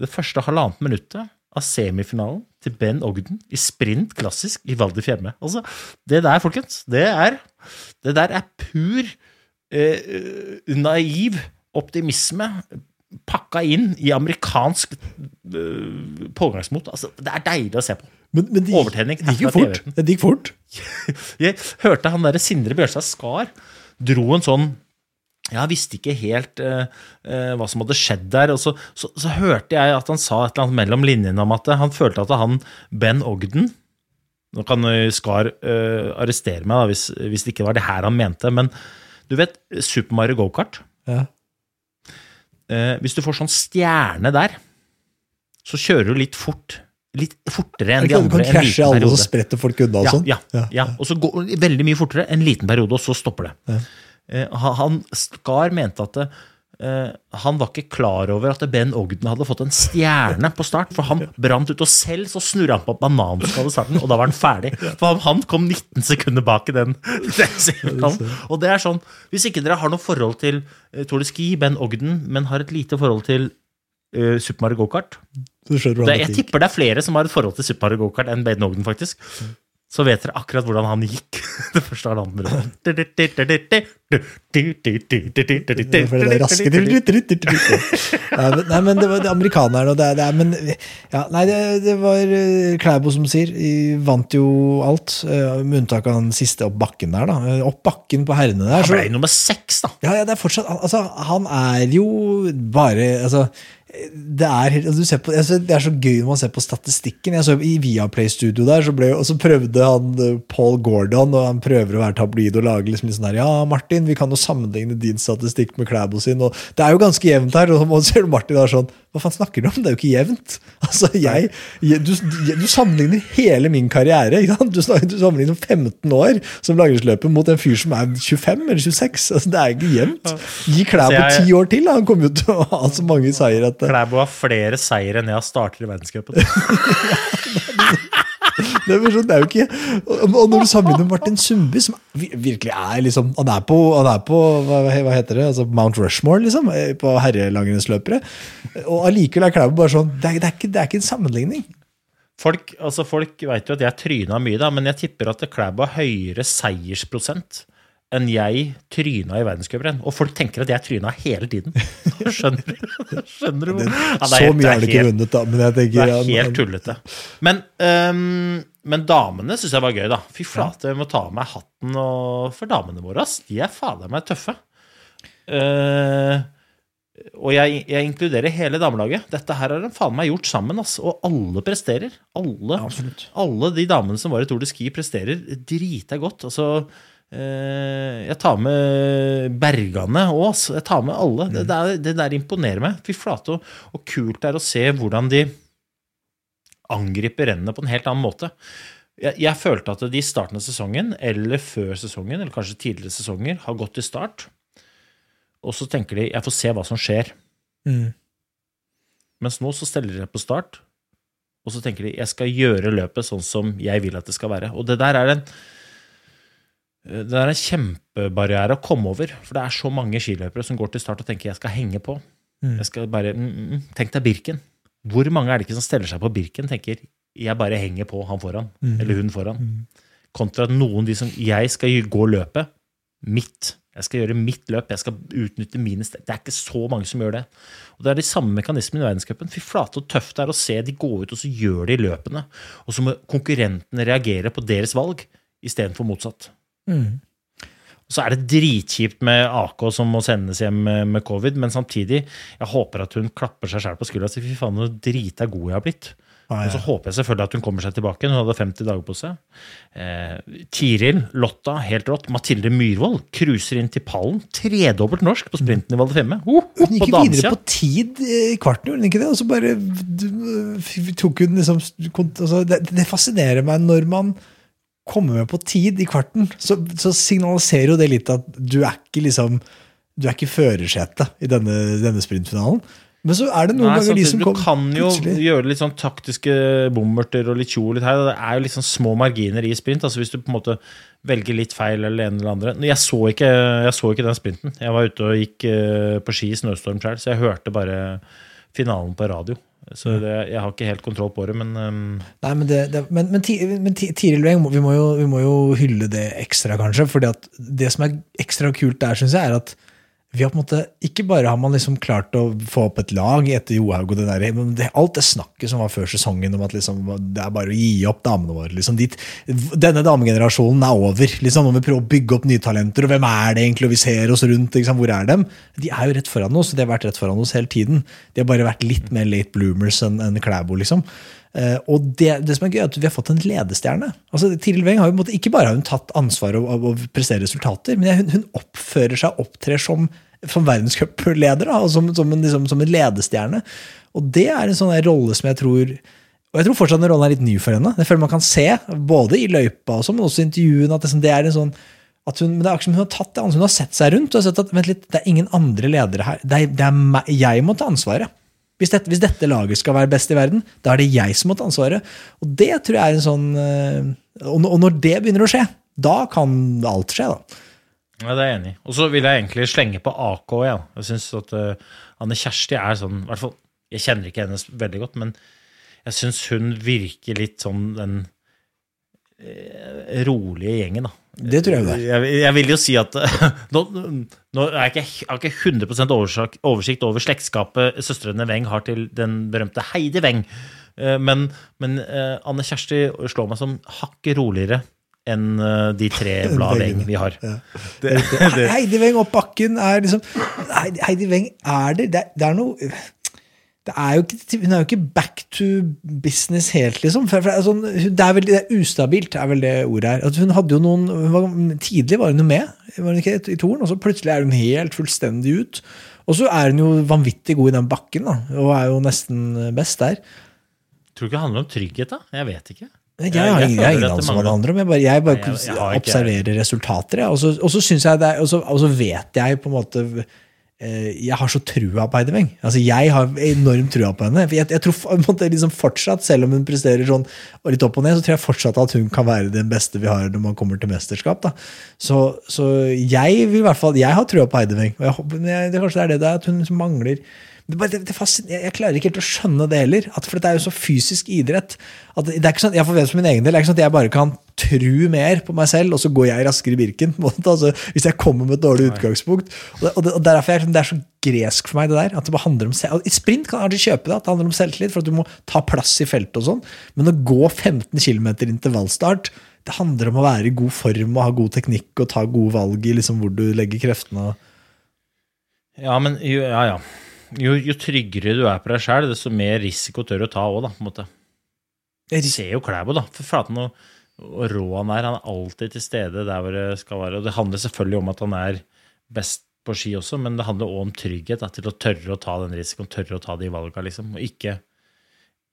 det første halvannet minuttet av semifinalen til Ben Ogden i sprint klassisk i Val di Fiemme. Altså, det der, folkens, det er, det der er pur eh, naiv optimisme pakka inn i amerikansk uh, pågangsmot. Altså, det er deilig å se på. Men, men det, Overtenning det gikk jo fort. Det gikk fort. Jeg hørte han derre Sindre Bjørstad Skar dro en sånn jeg visste ikke helt uh, uh, hva som hadde skjedd der. og så, så, så hørte jeg at han sa et eller annet mellom linjene om at han følte at han Ben Ogden Nå kan Skar arrestere meg da, hvis, hvis det ikke var det her han mente. Men du vet Super Mario Go-kart? Ja. Eh, hvis du får sånn stjerne der, så kjører du litt fort. Litt fortere enn de andre. Du kan krasje i alle, og sprette så spretter folk unna og Ja, sånn. ja, ja. Og så går det veldig mye fortere, en liten periode, og så stopper det. Eh, han- han Skar mente at det, eh, han var ikke klar over at Ben Ogden hadde fått en stjerne på start, for han brant ut, og selv så snurra han på bananskallet i starten, og da var han ferdig. For han- kom 19 sekunder bak i den. den og det er sånn, hvis ikke dere har noe forhold til uh, Tour de Ski, Ben Ogden, men har et lite forhold til uh, Super Mario Go-kart, det, hvordan jeg tipper det er flere som har et forhold til Super Mario Go-kart enn Ben Ogden, faktisk. Så vet dere akkurat hvordan han gikk det første halvannet minuttet. Er Nei, men- det var det amerikanerne og det, er- det er Men ja, nei, det, det var eh, Klæbo som sier. De vant jo alt, eh, med unntak av den siste opp bakken der, da. Eh, Opp bakken på herrene der. Han så- ble nummer seks, da. Ja, ja, det er fortsatt Altså, han er jo bare Altså, det er, altså, du ser på, altså, det er så gøy når man ser på statistikken. Jeg så I Viaplay-studio der, så, ble, og så prøvde han eh, Paul Gordon, og han prøver å være tabloid og lage liksom litt sånn her Ja, Martin, vi kan jo sammenligne din statistikk med Klæbo sin, og det er jo ganske jevnt her. Og så ser du Martin er sånn Hva faen snakker du om? Det er jo ikke jevnt. Altså, jeg, du, du sammenligner hele min karriere. Du, du sammenligner 15 år som langrennsløper mot en fyr som er 25 eller 26. Altså, det er ikke jevnt. Gi Klæbo ti år til, han kommer jo til å ha så mange seier at Klæbo har flere seire enn jeg har starter i verdenscupen. det, er sånn, det er jo ikke Og når du sammenligner med Martin Sundby, som virkelig er liksom Han er på, han er på hva, hva heter det, altså Mount Rushmore, liksom, eh, på herrelangrennsløpere. Og allikevel er Klæbo bare sånn det er, det, er ikke, det er ikke en sammenligning. Folk, altså folk vet jo at jeg tryna mye, da, men jeg tipper at Klæbo har høyere seiersprosent enn jeg tryna i verdenscuprenn. Og folk tenker at jeg tryna hele tiden. Skjønner du? Skjønner du? Ja, det så mye er har han ikke vunnet, da. Men jeg tenker, Det er helt tullete. Men, um, men damene syns jeg var gøy, da. Fy flate, jeg må ta av meg hatten og, for damene våre. ass. De er fader meg tøffe. Uh, og jeg, jeg inkluderer hele damelaget. Dette her har de faen meg gjort sammen, ass. Og alle presterer. Alle, alle de damene som var i Tour de Ski, presterer drita godt. Altså, jeg tar med Bergane òg. Jeg tar med alle. Det, det, der, det der imponerer meg. Fy flate, og, og kult det er å se hvordan de angriper rennene på en helt annen måte. Jeg, jeg følte at de i starten av sesongen, eller før sesongen, eller kanskje tidligere sesonger, har gått til start, og så tenker de 'jeg får se hva som skjer'. Mm. Mens nå så steller de på start, og så tenker de 'jeg skal gjøre løpet sånn som jeg vil at det skal være'. Og det der er en det er en kjempebarriere å komme over, for det er så mange skiløpere som går til start og tenker 'jeg skal henge på'. Mm. Jeg skal bare, mm, mm, mm. Tenk deg Birken. Hvor mange er det ikke som steller seg på Birken tenker 'jeg bare henger på han foran', Mm. eller hun foran'? Mm. Kontra at noen de som 'jeg skal gå løpet mitt'. Jeg skal gjøre mitt løp, jeg skal utnytte mine steg. Det er ikke så mange som gjør det. Og Det er de samme mekanismene i verdenscupen. Fy flate og tøft det er å se de gå ut, og så gjør de løpene. Og så må konkurrentene reagere på deres valg istedenfor motsatt. Mm. Så er det dritkjipt med AK som må sendes hjem med covid, men samtidig, jeg håper at hun klapper seg sjæl på skuldra og sier fy faen, så drita god jeg har blitt. Ah, Og så håper jeg selvfølgelig at hun kommer seg tilbake. Hun hadde 50 dager på seg. Eh, Tiril, Lotta, helt rått. Mathilde Myhrvold cruiser inn til pallen. Tredobbelt norsk på sprinten i Val di Fiemme. Oh, Hun gikk på videre på tid eh, i kvarten, gjorde hun ikke det? Og så bare d- tok hun liksom altså, det, det fascinerer meg når man kommer med på tid i kvarten, så, så signaliserer jo det litt at du er ikke liksom Du er ikke førersetet i denne, denne sprintfinalen. Men så er det noen Nei, ganger de som du kan jo plutselig. gjøre litt sånn taktiske bommerter og litt tjo litt her. Det er jo litt sånn små marginer i sprint. altså Hvis du på en måte velger litt feil eller en eller andre. Jeg så ikke, jeg så ikke den sprinten. Jeg var ute og gikk eh, på ski i snøstorm sjøl, så jeg hørte bare finalen på radio. Så det, jeg har ikke helt kontroll på det, men um. Nei, men, det, det, men, men, men Tiril Weng, vi, vi må jo hylle det ekstra, kanskje. at det som er ekstra kult der, syns jeg, er at vi har på en måte, ikke bare har man liksom klart å få opp et lag etter Johaug og det der, men det, alt det snakket som var før sesongen om at liksom, det er bare å gi opp damene våre. Liksom, dit, denne damegenerasjonen er over. Liksom, når vi prøver å bygge opp nye talenter, og hvem er det egentlig, og vi ser oss rundt, liksom, hvor er dem? De er jo rett foran oss, og de har vært rett foran oss hele tiden. De har bare vært litt mer late bloomers enn enn Klæbo, liksom. Eh, og det, det som er gøy, er at vi har fått en ledestjerne. Altså, Tiril Weng har jo måte, ikke bare har hun tatt ansvar av og, å prestere resultater, men hun, hun oppfører seg og opptrer som, som verdenscupleder, som, som, liksom, som en ledestjerne. Og det er en sånn rolle som jeg tror og jeg tror fortsatt den rollen er litt ny for henne. Det føler man kan se, både i løypa og sånn, men også i intervjuene. at det, er en sånn at hun, det er akkurat som hun har tatt det ansvaret. Hun har sett seg rundt og sett at vent litt, det er ingen andre ledere her. Det er, det er meg, jeg må ta ansvaret. Hvis dette, hvis dette laget skal være best i verden, da er det jeg som må ta ansvaret. Og det tror jeg er en sånn eh, Og når- det begynner å skje, da kan alt skje, da. Ja, det er jeg enig i. Og så vil jeg egentlig slenge på AK Ja. Jeg syns at uh, Anne Kjersti er sånn hvert fall, Jeg kjenner ikke henne veldig godt, men jeg syns hun virker litt sånn den uh, rolige gjengen, da. Det tror jeg det er. Jeg, jeg vil jo si at Nå, nå er jeg ikke, har ikke 100 oversikt, oversikt over slektskapet søstrene Weng har til den berømte Heidi Weng, Eh, men, men eh, Anne Kjersti slår meg som hakket roligere enn eh, de tre blad Weng vi har. Det, det, Heidi Weng opp bakken er liksom Heidi, Weng er det, det, er- det er noe er ikke, Hun er jo ikke back to business helt, liksom. For, for sånn, det er veldig det er ustabilt, er vel det ordet her. Altså, hun hadde jo noen, var, Tidlig var hun jo med var hun ikke, i toren, og så plutselig er hun helt fullstendig ut. Og så er hun jo vanvittig god i den bakken, da, og er jo nesten best der. tror du ikke det handler om trygghet, da? Jeg vet ikke. Jeg, har ingen, anelse om hva det handler om. Jeg bare, jeg bare jeg- jeg observerer resultater. Jeg. Og så- Og så synes jeg det er, og så, og så vet jeg på en måte Jeg har så trua på Heidi Weng. Altså, jeg har enormt trua på henne. Jeg, jeg tror på liksom fortsatt, selv om hun presterer sånn og litt opp og ned, så tror jeg fortsatt at hun kan være den beste vi har når man kommer til mesterskap. Så, så jeg vil i hvert fall Jeg har trua på Heidi Weng. Kanskje det er det det er, at hun liksom mangler det, det, det jeg, klarer ikke helt å skjønne det heller. At, for det er jo så fysisk idrett. At det er ikke sånn, jeg får vet for min egen del, det er ikke sånn at jeg bare kan tru mer på meg selv, og så går jeg raskere i Birken. på en. Altså, hvis jeg kommer med et dårlig utgangspunkt. Og, det, og, derfor er det, det er så gresk for meg, det der. At det bare handler om I sprint kan jeg kjøpe det, at det handler om selvtillit, for at du må ta plass i feltet og sånn. Men å gå 15 km intervallstart, det handler om å være i god form og ha god teknikk og ta gode valg i liksom hvor du legger kreftene. Ja, men jo, ja, ja. Jo, jo tryggere du er på deg sjøl, desto mer risiko tør du å ta òg, da. på en måte. Jeg ser jo Klæbo, da. For faen, og, og rå han er. Han er alltid til stede der hvor det skal være. Og det handler selvfølgelig om at han er best på ski også, men det handler òg om trygghet. Da, til å tørre å ta den risikoen, tørre å ta de valga, liksom. Og ikke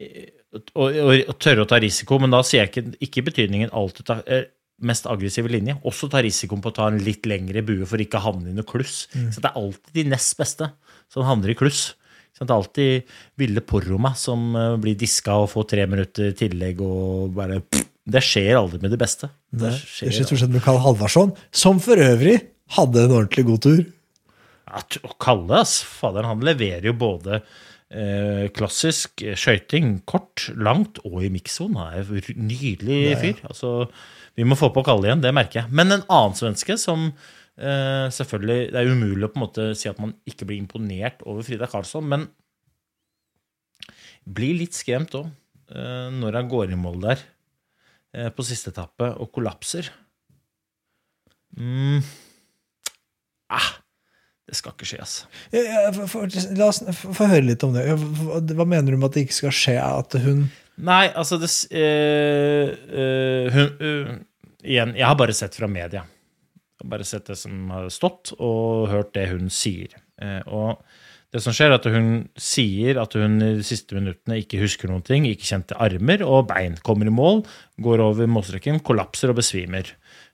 og, og, tørre å ta risiko, men da sier jeg ikke, ikke betydningen alltid ta eh, mest aggressive linje. Også ta risikoen på å ta en litt lengre bue for ikke å havne i noe kluss. Så det er alltid de nest beste som havner i kluss. Så det er alltid Ville Porroma som eh, blir diska og får tre minutter tillegg og bare Det skjer aldri med de beste. Det Det skjer skjer stort sett med Karl Halvarsson, som for øvrig hadde en ordentlig god tur. Ja, kalle, ass. Faderen, han leverer jo både eh, klassisk eh, skøyting, kort, langt og i mikssonen. Han er en nydelig fyr. Altså, vi må få på Kalle igjen, det merker jeg. Men en annen svenske som eh, selvfølgelig Det er umulig å på en måte si at man ikke blir imponert over Frida Karlsson, men blir litt skremt òg eh, når han går i mål der på siste etappe og kollapser. Mm. Det skal ikke skje, altså. Ja, ja, for- for- La oss få høre litt om det. Hva, mener du med at det ikke skal skje? At hun Nei, altså det, øh, eh, eh, hun, øh, Igjen, jeg har bare sett fra media. Jeg har bare sett det som har stått, og hørt det hun sier. Eh, og det som skjer, er at hun sier at hun i de siste minuttene ikke husker noen ting, ikke kjente armer og bein. Kommer i mål, går over målstreken, kollapser og besvimer.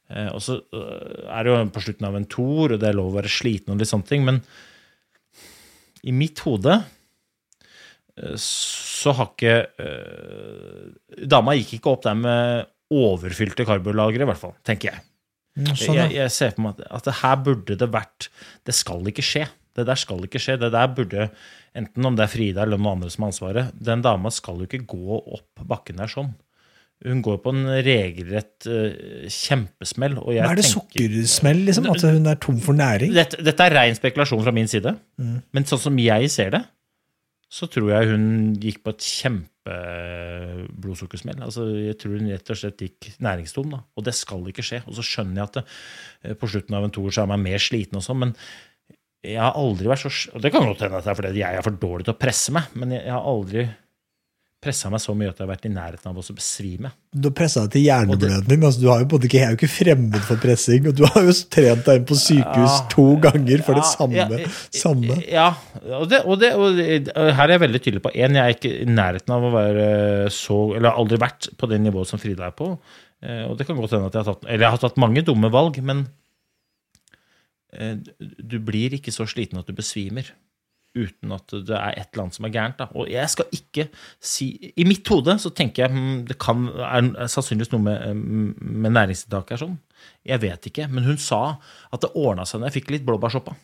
Eh, og så eh, er det jo på slutten av en tour, og det er lov å være sliten og litt sånne ting, men i mitt hode så har ikke eh, Dama gikk ikke opp der med overfylte karbolagre, i hvert fall, tenker jeg. Mm, Sånn, jeg, ja. jeg ser på meg at, at her burde det vært Det skal ikke skje. Det der skal ikke skje. Det der burde, enten om det er Frida eller noen andre som har ansvaret, den dama skal jo ikke gå opp bakken der sånn. Hun går på en regelrett uh, kjempesmell. Og jeg Men er det tenker- sukkersmell, liksom? At hun er tom for næring? dette, dette er ren spekulasjon fra min side. Men sånn som jeg ser det, så tror jeg hun gikk på et kjempeblodsukkersmell. Altså, jeg tror hun rett og slett gikk næringstom. Da. Og det skal ikke skje. Og så skjønner jeg at det, eh, på slutten av en toer så er man mer sliten og sånn, men jeg har aldri vært så Og det kan godt hende at det er fordi jeg er for dårlig til å presse meg, men jeg, har aldri pressa meg så mye at jeg har vært i nærheten av å besvime. Du har pressa deg til hjerneblødning. Altså, du har jo ikke, jeg er jo ikke fremmed for pressing. Og du har jo trent deg inn på sykehus Ja. to ganger for det samme. ja, samme. Ja, og, det, og, det, og det- her er jeg veldig tydelig på. En, jeg er ikke i nærheten av å være så Eller har aldri vært på det nivået som Frida er på. Eh, Og det kan godt hende at jeg har tatt Eller jeg har tatt mange dumme valg, men du blir ikke så sliten at du besvimer. Uten at det er et eller annet som er gærent. Da. Og jeg skal ikke si I mitt hode så tenker jeg hm, det kan, er sannsynligvis noe med, med næringstiltaket her sånn. Jeg vet ikke. Men hun sa at det ordna seg når jeg fikk litt blåbærsoppa.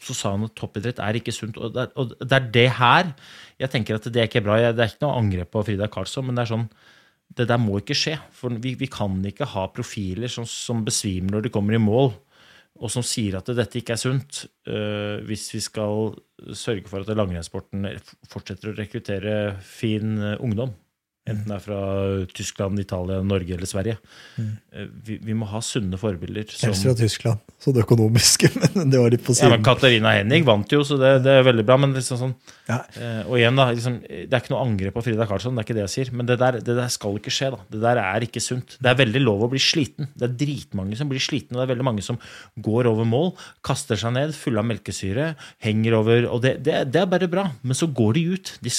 Så sa hun at toppidrett er ikke sunt. Og det, er, og det er det her jeg tenker at det er ikke bra. Det er ikke noe angrep på Frida Karlsson, men det er sånn det der må ikke skje. For vi, vi kan ikke ha profiler som, som besvimer når de kommer i mål, og som sier at dette ikke er sunt, uh, hvis vi skal sørge for at langrennssporten fortsetter å rekruttere fin øh, ungdom. Enten det er fra Tyskland, Italia, Norge eller Sverige. Mm. Vi, vi må ha sunne forbilder. som- Helst fra Tyskland, sånn økonomiske, men det var litt på ja, men. Katarina Henning vant jo, så det, det er veldig bra. Men liksom sånn, Ja. eh, og igjen da, liksom, Det er ikke noe angrep på Frida Karlsson, det er ikke det jeg sier. Men det der, det der skal ikke skje. da. Det der er ikke sunt. Det er veldig lov å bli sliten. Det er dritmange som blir slitne. Det er veldig mange som går over mål, kaster seg ned, fulle av melkesyre, henger over Og det, det, det er bare bra. Men så går de ut. De,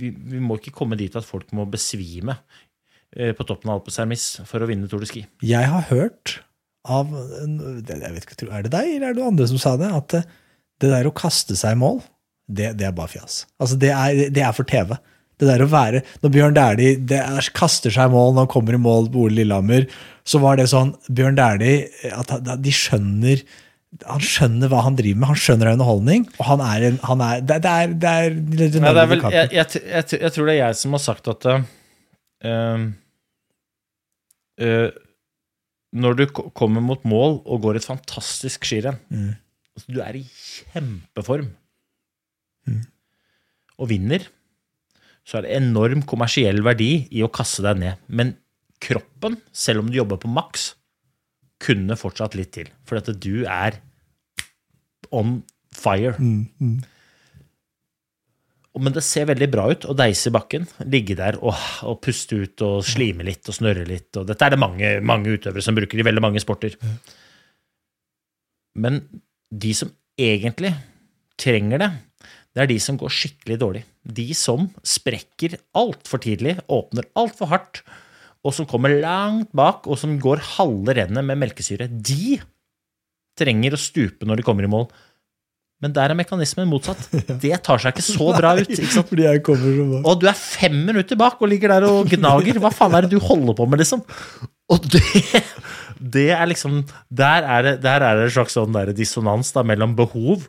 vi, vi må ikke komme dit at folk må besvime eh, på toppen av Alpes for å vinne Tour de Ski. Jeg har hørt av jeg vet ikke, Er det deg eller er det andre som sa det? At det, det der å kaste seg i mål, det, det er bare fjas. Altså, det er, det er for TV. Det der å være Når Bjørn Dæhlie er- kaster seg i mål når han kommer i mål på Ole Lillehammer, så var det sånn Bjørn Dæhlie at De skjønner han skjønner hva han driver med, han skjønner underholdning. Og han er en han er, det, det er, det er Ja, det er vel, jeg, jeg, jeg, jeg tror det er jeg som har sagt at uh, eh, Når du kommer mot mål og går et fantastisk skirenn Mm. altså, Du er i kjempeform Mm. og vinner, så er det enorm kommersiell verdi i å kaste deg ned. Men kroppen, selv om du jobber på maks, kunne fortsatt litt til. For at du er on fire. Mm, mm. Men det ser veldig bra ut å deise i bakken, ligge der og, og puste ut og slime litt og snørre litt. Og dette er det mange, mange utøvere som bruker i veldig mange sporter. Men de som egentlig trenger det, det er de som går skikkelig dårlig. De som sprekker altfor tidlig, åpner altfor hardt, og som kommer langt bak, og som går halve rennet med melkesyre. De trenger å stupe når de kommer i mål. Men der er mekanismen motsatt. Det tar seg ikke så bra ut. Fordi jeg kommer så bra. Og du er fem minutter bak og ligger der og gnager. Hva faen er det du holder på med, liksom? Og det, det er liksom Der er det, der er det en slags sånn dissonans da, mellom behov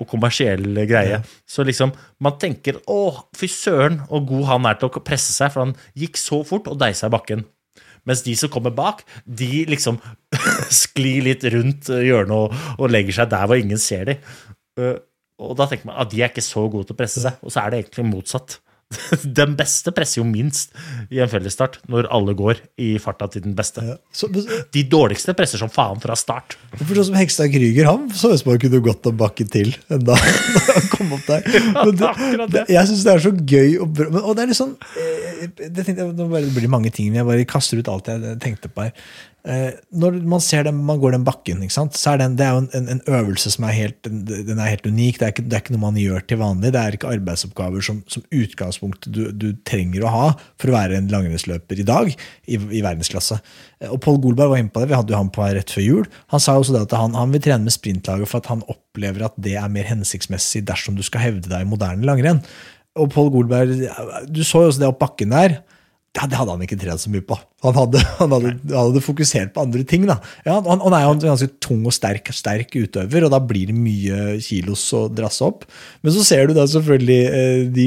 og kommersiell greie. Så liksom, man tenker 'Å, fy søren, og god han er til å presse seg', for han gikk så fort og deisa i bakken. Mens de som kommer bak, de liksom sklir litt rundt hjørnet og, og legger seg der hvor ingen ser dem. Uh, Og da tenker man at de er ikke så gode til å presse seg, og så er det egentlig motsatt. Den beste presser jo minst i en fellesstart, når alle går i farta til den beste. Så, De dårligste presser som faen fra start. for sånn som Hekstad Krüger, han så ut som han kunne gått en bakke til enda da han kom opp der. Det, det, jeg syns det er så gøy og bra. Men, og det er litt sånn eh, det, tenkte det blir mange ting, men jeg bare kaster ut alt jeg tenkte på her. Eh, når man ser dem, man går den bakken, så er den, det er jo en, en, øvelse som er helt, den den er helt unik. Det er, ikke, det er ikke noe man gjør til vanlig. Det er ikke arbeidsoppgaver som, som utgangspunkt du, du trenger å ha for å være en langrennsløper i dag i, i verdensklasse. Eh, Og Pål Golberg var inne på det, vi hadde jo han på her rett før jul. Han sa også det at han, han vil trene med sprintlaget for at han opplever at det er mer hensiktsmessig dersom du skal hevde deg i moderne langrenn. Og Pål Golberg, du så jo også det opp bakken der. Ja, det hadde han ikke trent så mye på. Han hadde, han hadde, han hadde fokusert på andre ting. da. Ja, han, han er jo en ganske tung og sterk, sterk utøver, og da blir det mye kilos å drasse opp. Men så ser du da selvfølgelig eh, de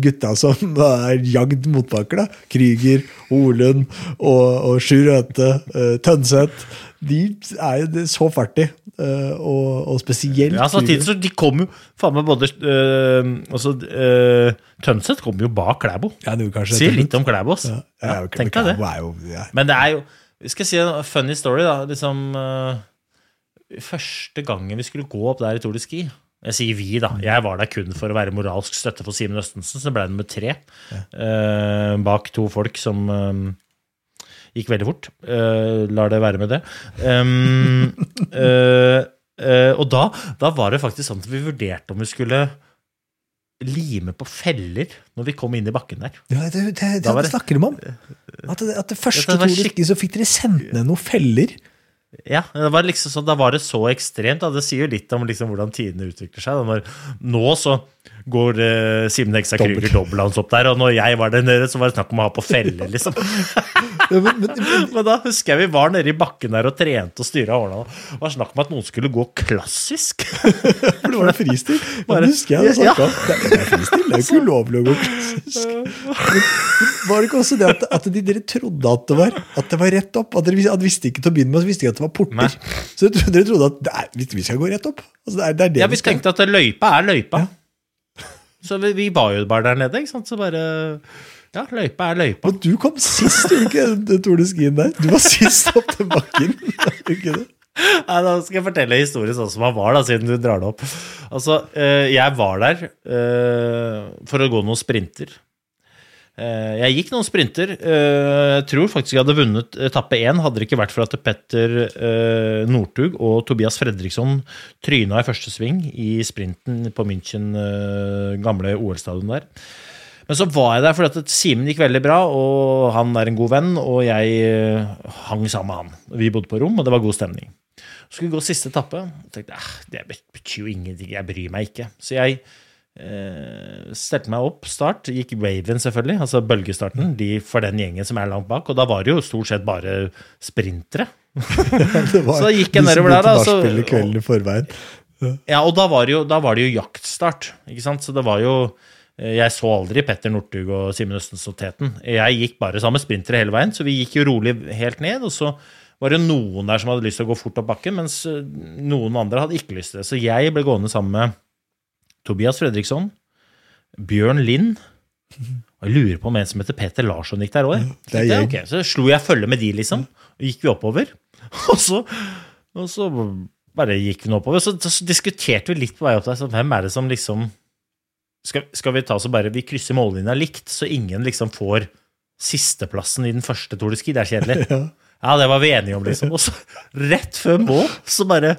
gutta som er jagd motbakker. Kryger, Krüger, Olund og, og Sjur Øte, eh, Tønseth. De er jo så fartige. eh, og, og spesielt Ja, samtidig så de kom jo faen meg både øh, altså, øh, Tønseth kom jo bak Klæbo. Ja, er Sier litt om Klæbo. ass. Ja, Ja, ja, tenk deg det. Jo. Men det er jo vi Skal si en funny story, da. Liksom øh, Første gangen vi skulle gå opp der i Tour de Ski Jeg sier vi, da. Jeg var der kun for å være moralsk støtte for Simen Østensen, så ble det nummer tre. uh, bak to folk som øh, gikk veldig fort. Uh, lar det være med det. Um, uh, uh, og da, da var det faktisk sånn at vi vurderte om vi skulle lime på feller når vi kom inn i bakken der. Ja, det, det, det, det det- snakker de om. At det, at det første ja, skikk- Ski så fikk dere sendt ned noen feller. Ja, det var liksom sånn, Da var det så ekstremt. Da. Det sier jo litt om liksom hvordan tidene utvikler seg. Da. Når, nå så går Simen Hekstad Dobbelt. Krüger dobbeltlands opp der, og når jeg var der nede, så var det snakk om å ha på felle, liksom. Ja, men, men, men, Men da husker jeg vi var nede i bakken der og trente og styra årene. Det var snakk om at noen skulle gå klassisk. for det var fristil. Bare- Det husker jeg Ja. Det er- det er fristil, det er jo ikke ulovlig å gå klassisk. Var det ikke også det at, at de, dere trodde at det var At det var rett opp? At dere at visste ikke til å begynne med, så visste ikke at det var porter. Nei. Så dere trodde, at det vi- skal gå rett opp. Altså, det er, det er det Ja, vi skal. tenkte at løypa er løypa. Så vi, vi var jo bare der nede, ikke sant. Så bare Ja, løypa er løypa. Men du kom sist, du ikke Tour de Skien der? Du var sist opp til bakken. Ikke det? Nei, da skal jeg fortelle historien sånn som han var, da, siden du drar det opp. Altså, eh, jeg var der eh, for å gå noen sprinter. Eh, Jeg gikk noen sprinter. Eh, Jeg tror faktisk jeg hadde vunnet etappe én, hadde det ikke vært for at Petter eh, Northug og Tobias Fredriksson tryna i første sving i sprinten på München, gamle OL-stadion der. Men så var jeg der fordi at Simen gikk veldig bra, og han er en god venn, og jeg hang sammen med han. Vi bodde på rom, og det var god stemning. Så skulle vi gå siste etappe. og tenkte ah, det betyr jo ingenting, jeg bryr meg ikke. Så jeg eh, stelte meg opp, start. Gikk Raven, selvfølgelig, altså bølgestarten, de for den gjengen som er langt bak. Og da var det jo stort sett bare sprintere. så Så gikk jeg nedover der, da, så- kvelden i forveien. Ja, og da var jo, da var det jo jaktstart, ikke sant? Så det var jo eh, Jeg så aldri Petter Northug og Simen Østens og Teten. Jeg gikk bare sammen med sprintere hele veien, så vi gikk jo rolig helt ned. Og så var det noen der som hadde lyst til å gå fort opp bakken, mens eh, noen andre hadde ikke lyst til det. Så jeg ble gående sammen med Tobias Fredriksson, Bjørn Lind og jeg lurer på om en som heter Peter Larsson gikk der òg. er gjeng. Så slo jeg følge med de, liksom. Og gikk vi oppover. Og så, og så bare gikk vi oppover. Så, så diskuterte vi litt på vei opp der. Så hvem er det som liksom Skal, skal vi ta så bare Vi krysser mållinja likt, så ingen liksom får sisteplassen i den første Tour de Ski? Det er kjedelig. Ja, det var vi enige om, liksom. Og så rett før mål, så bare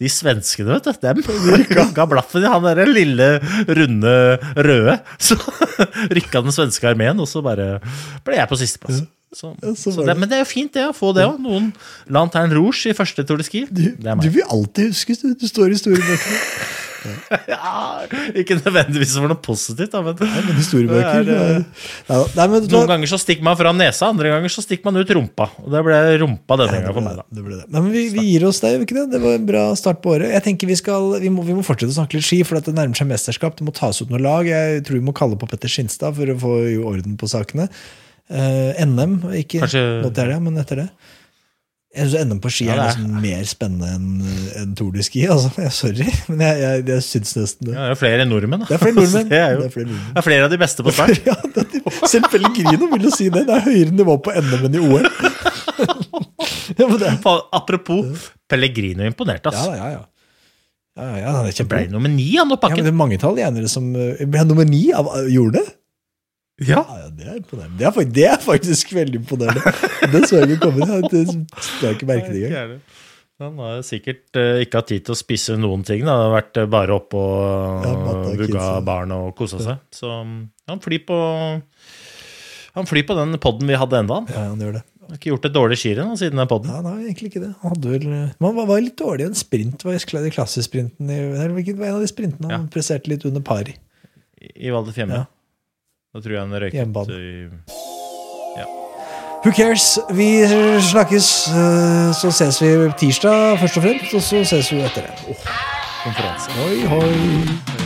De svenskene, vet du, dem rykka blaffen i han derre lille, runde røde. Så rykka den svenske armeen, og så bare ble jeg på sisteplass. Så, så det, men det er jo fint, det, å få det òg. Noen Lantern Rouge i første Tour de Ski. Du, Det du vil alltid huskes, du. Du står i historiebøkene. Ja, ikke nødvendigvis for noe positivt, da, men Nei, men historiebøker Det er, er- Nei, nei, men, Noen ganger så stikker man fra nesa, andre ganger så stikker man ut rumpa. Og det ble rumpa denne gangen for meg, da. Det ble det. Men vi, vi gir oss der, gjør vi ikke det? Det var en bra start på året. Jeg tenker Vi skal, vi må, vi må fortsette å snakke litt ski, for det nærmer seg mesterskap. Det må tas ut noe lag. Jeg tror vi må kalle på Petter Skinstad for å få orden på sakene. Uh, NM, ikke Kanskje- nå til helga, men etter det. Jeg synes NM på ski Ja, er nesten mer spennende enn en Tour de Ski. Altså. Jeg, sorry, men jeg, jeg, jeg syns nesten det. Ja, det er jo flere nordmenn, da. Det er flere nordmenn. Det er, jo, Det er flere nordmenn. det er flere av de beste på start. Ja, selv Pellegrino vil jo si det. Det er høyere nivå på NM enn i OL. ja, Apropos Pellegrino imponert, altså. ja, ja, ja. ja, ja, han er ble nummer ni, han, og Ja, men det er mange italienere som eh, ble nummer ni. Av, gjorde det? Ja. Ja, det er imponerende. Det er, faktisk, det er faktisk veldig imponerende. Det så jeg ikke komme. Det, det har jeg ikke merket det engang. Han har sikkert eh, ikke hatt tid til å spise noen ting. Da. Det har vært eh, bare oppe og vugga barn og kosa seg. Så um, han flyr på Han flyr på den podden vi hadde enda. Han Ja, han gjør det. har ikke gjort et dårlig skirenn siden den podden. Ja, han egentlig ikke det. Han vel, man var, litt dårlig i en sprint. Var i klassesprinten i, eller var en av de sprintene han Ja. presterte litt under par i. I Val di Fiemme. Ja. Da tror jeg han røyket Hjemmebane. ja. Who cares? Vi snakkes. eh, Så ses vi tirsdag først og fremst, og så ses vi etter det. konferanse. Hoi, hoi.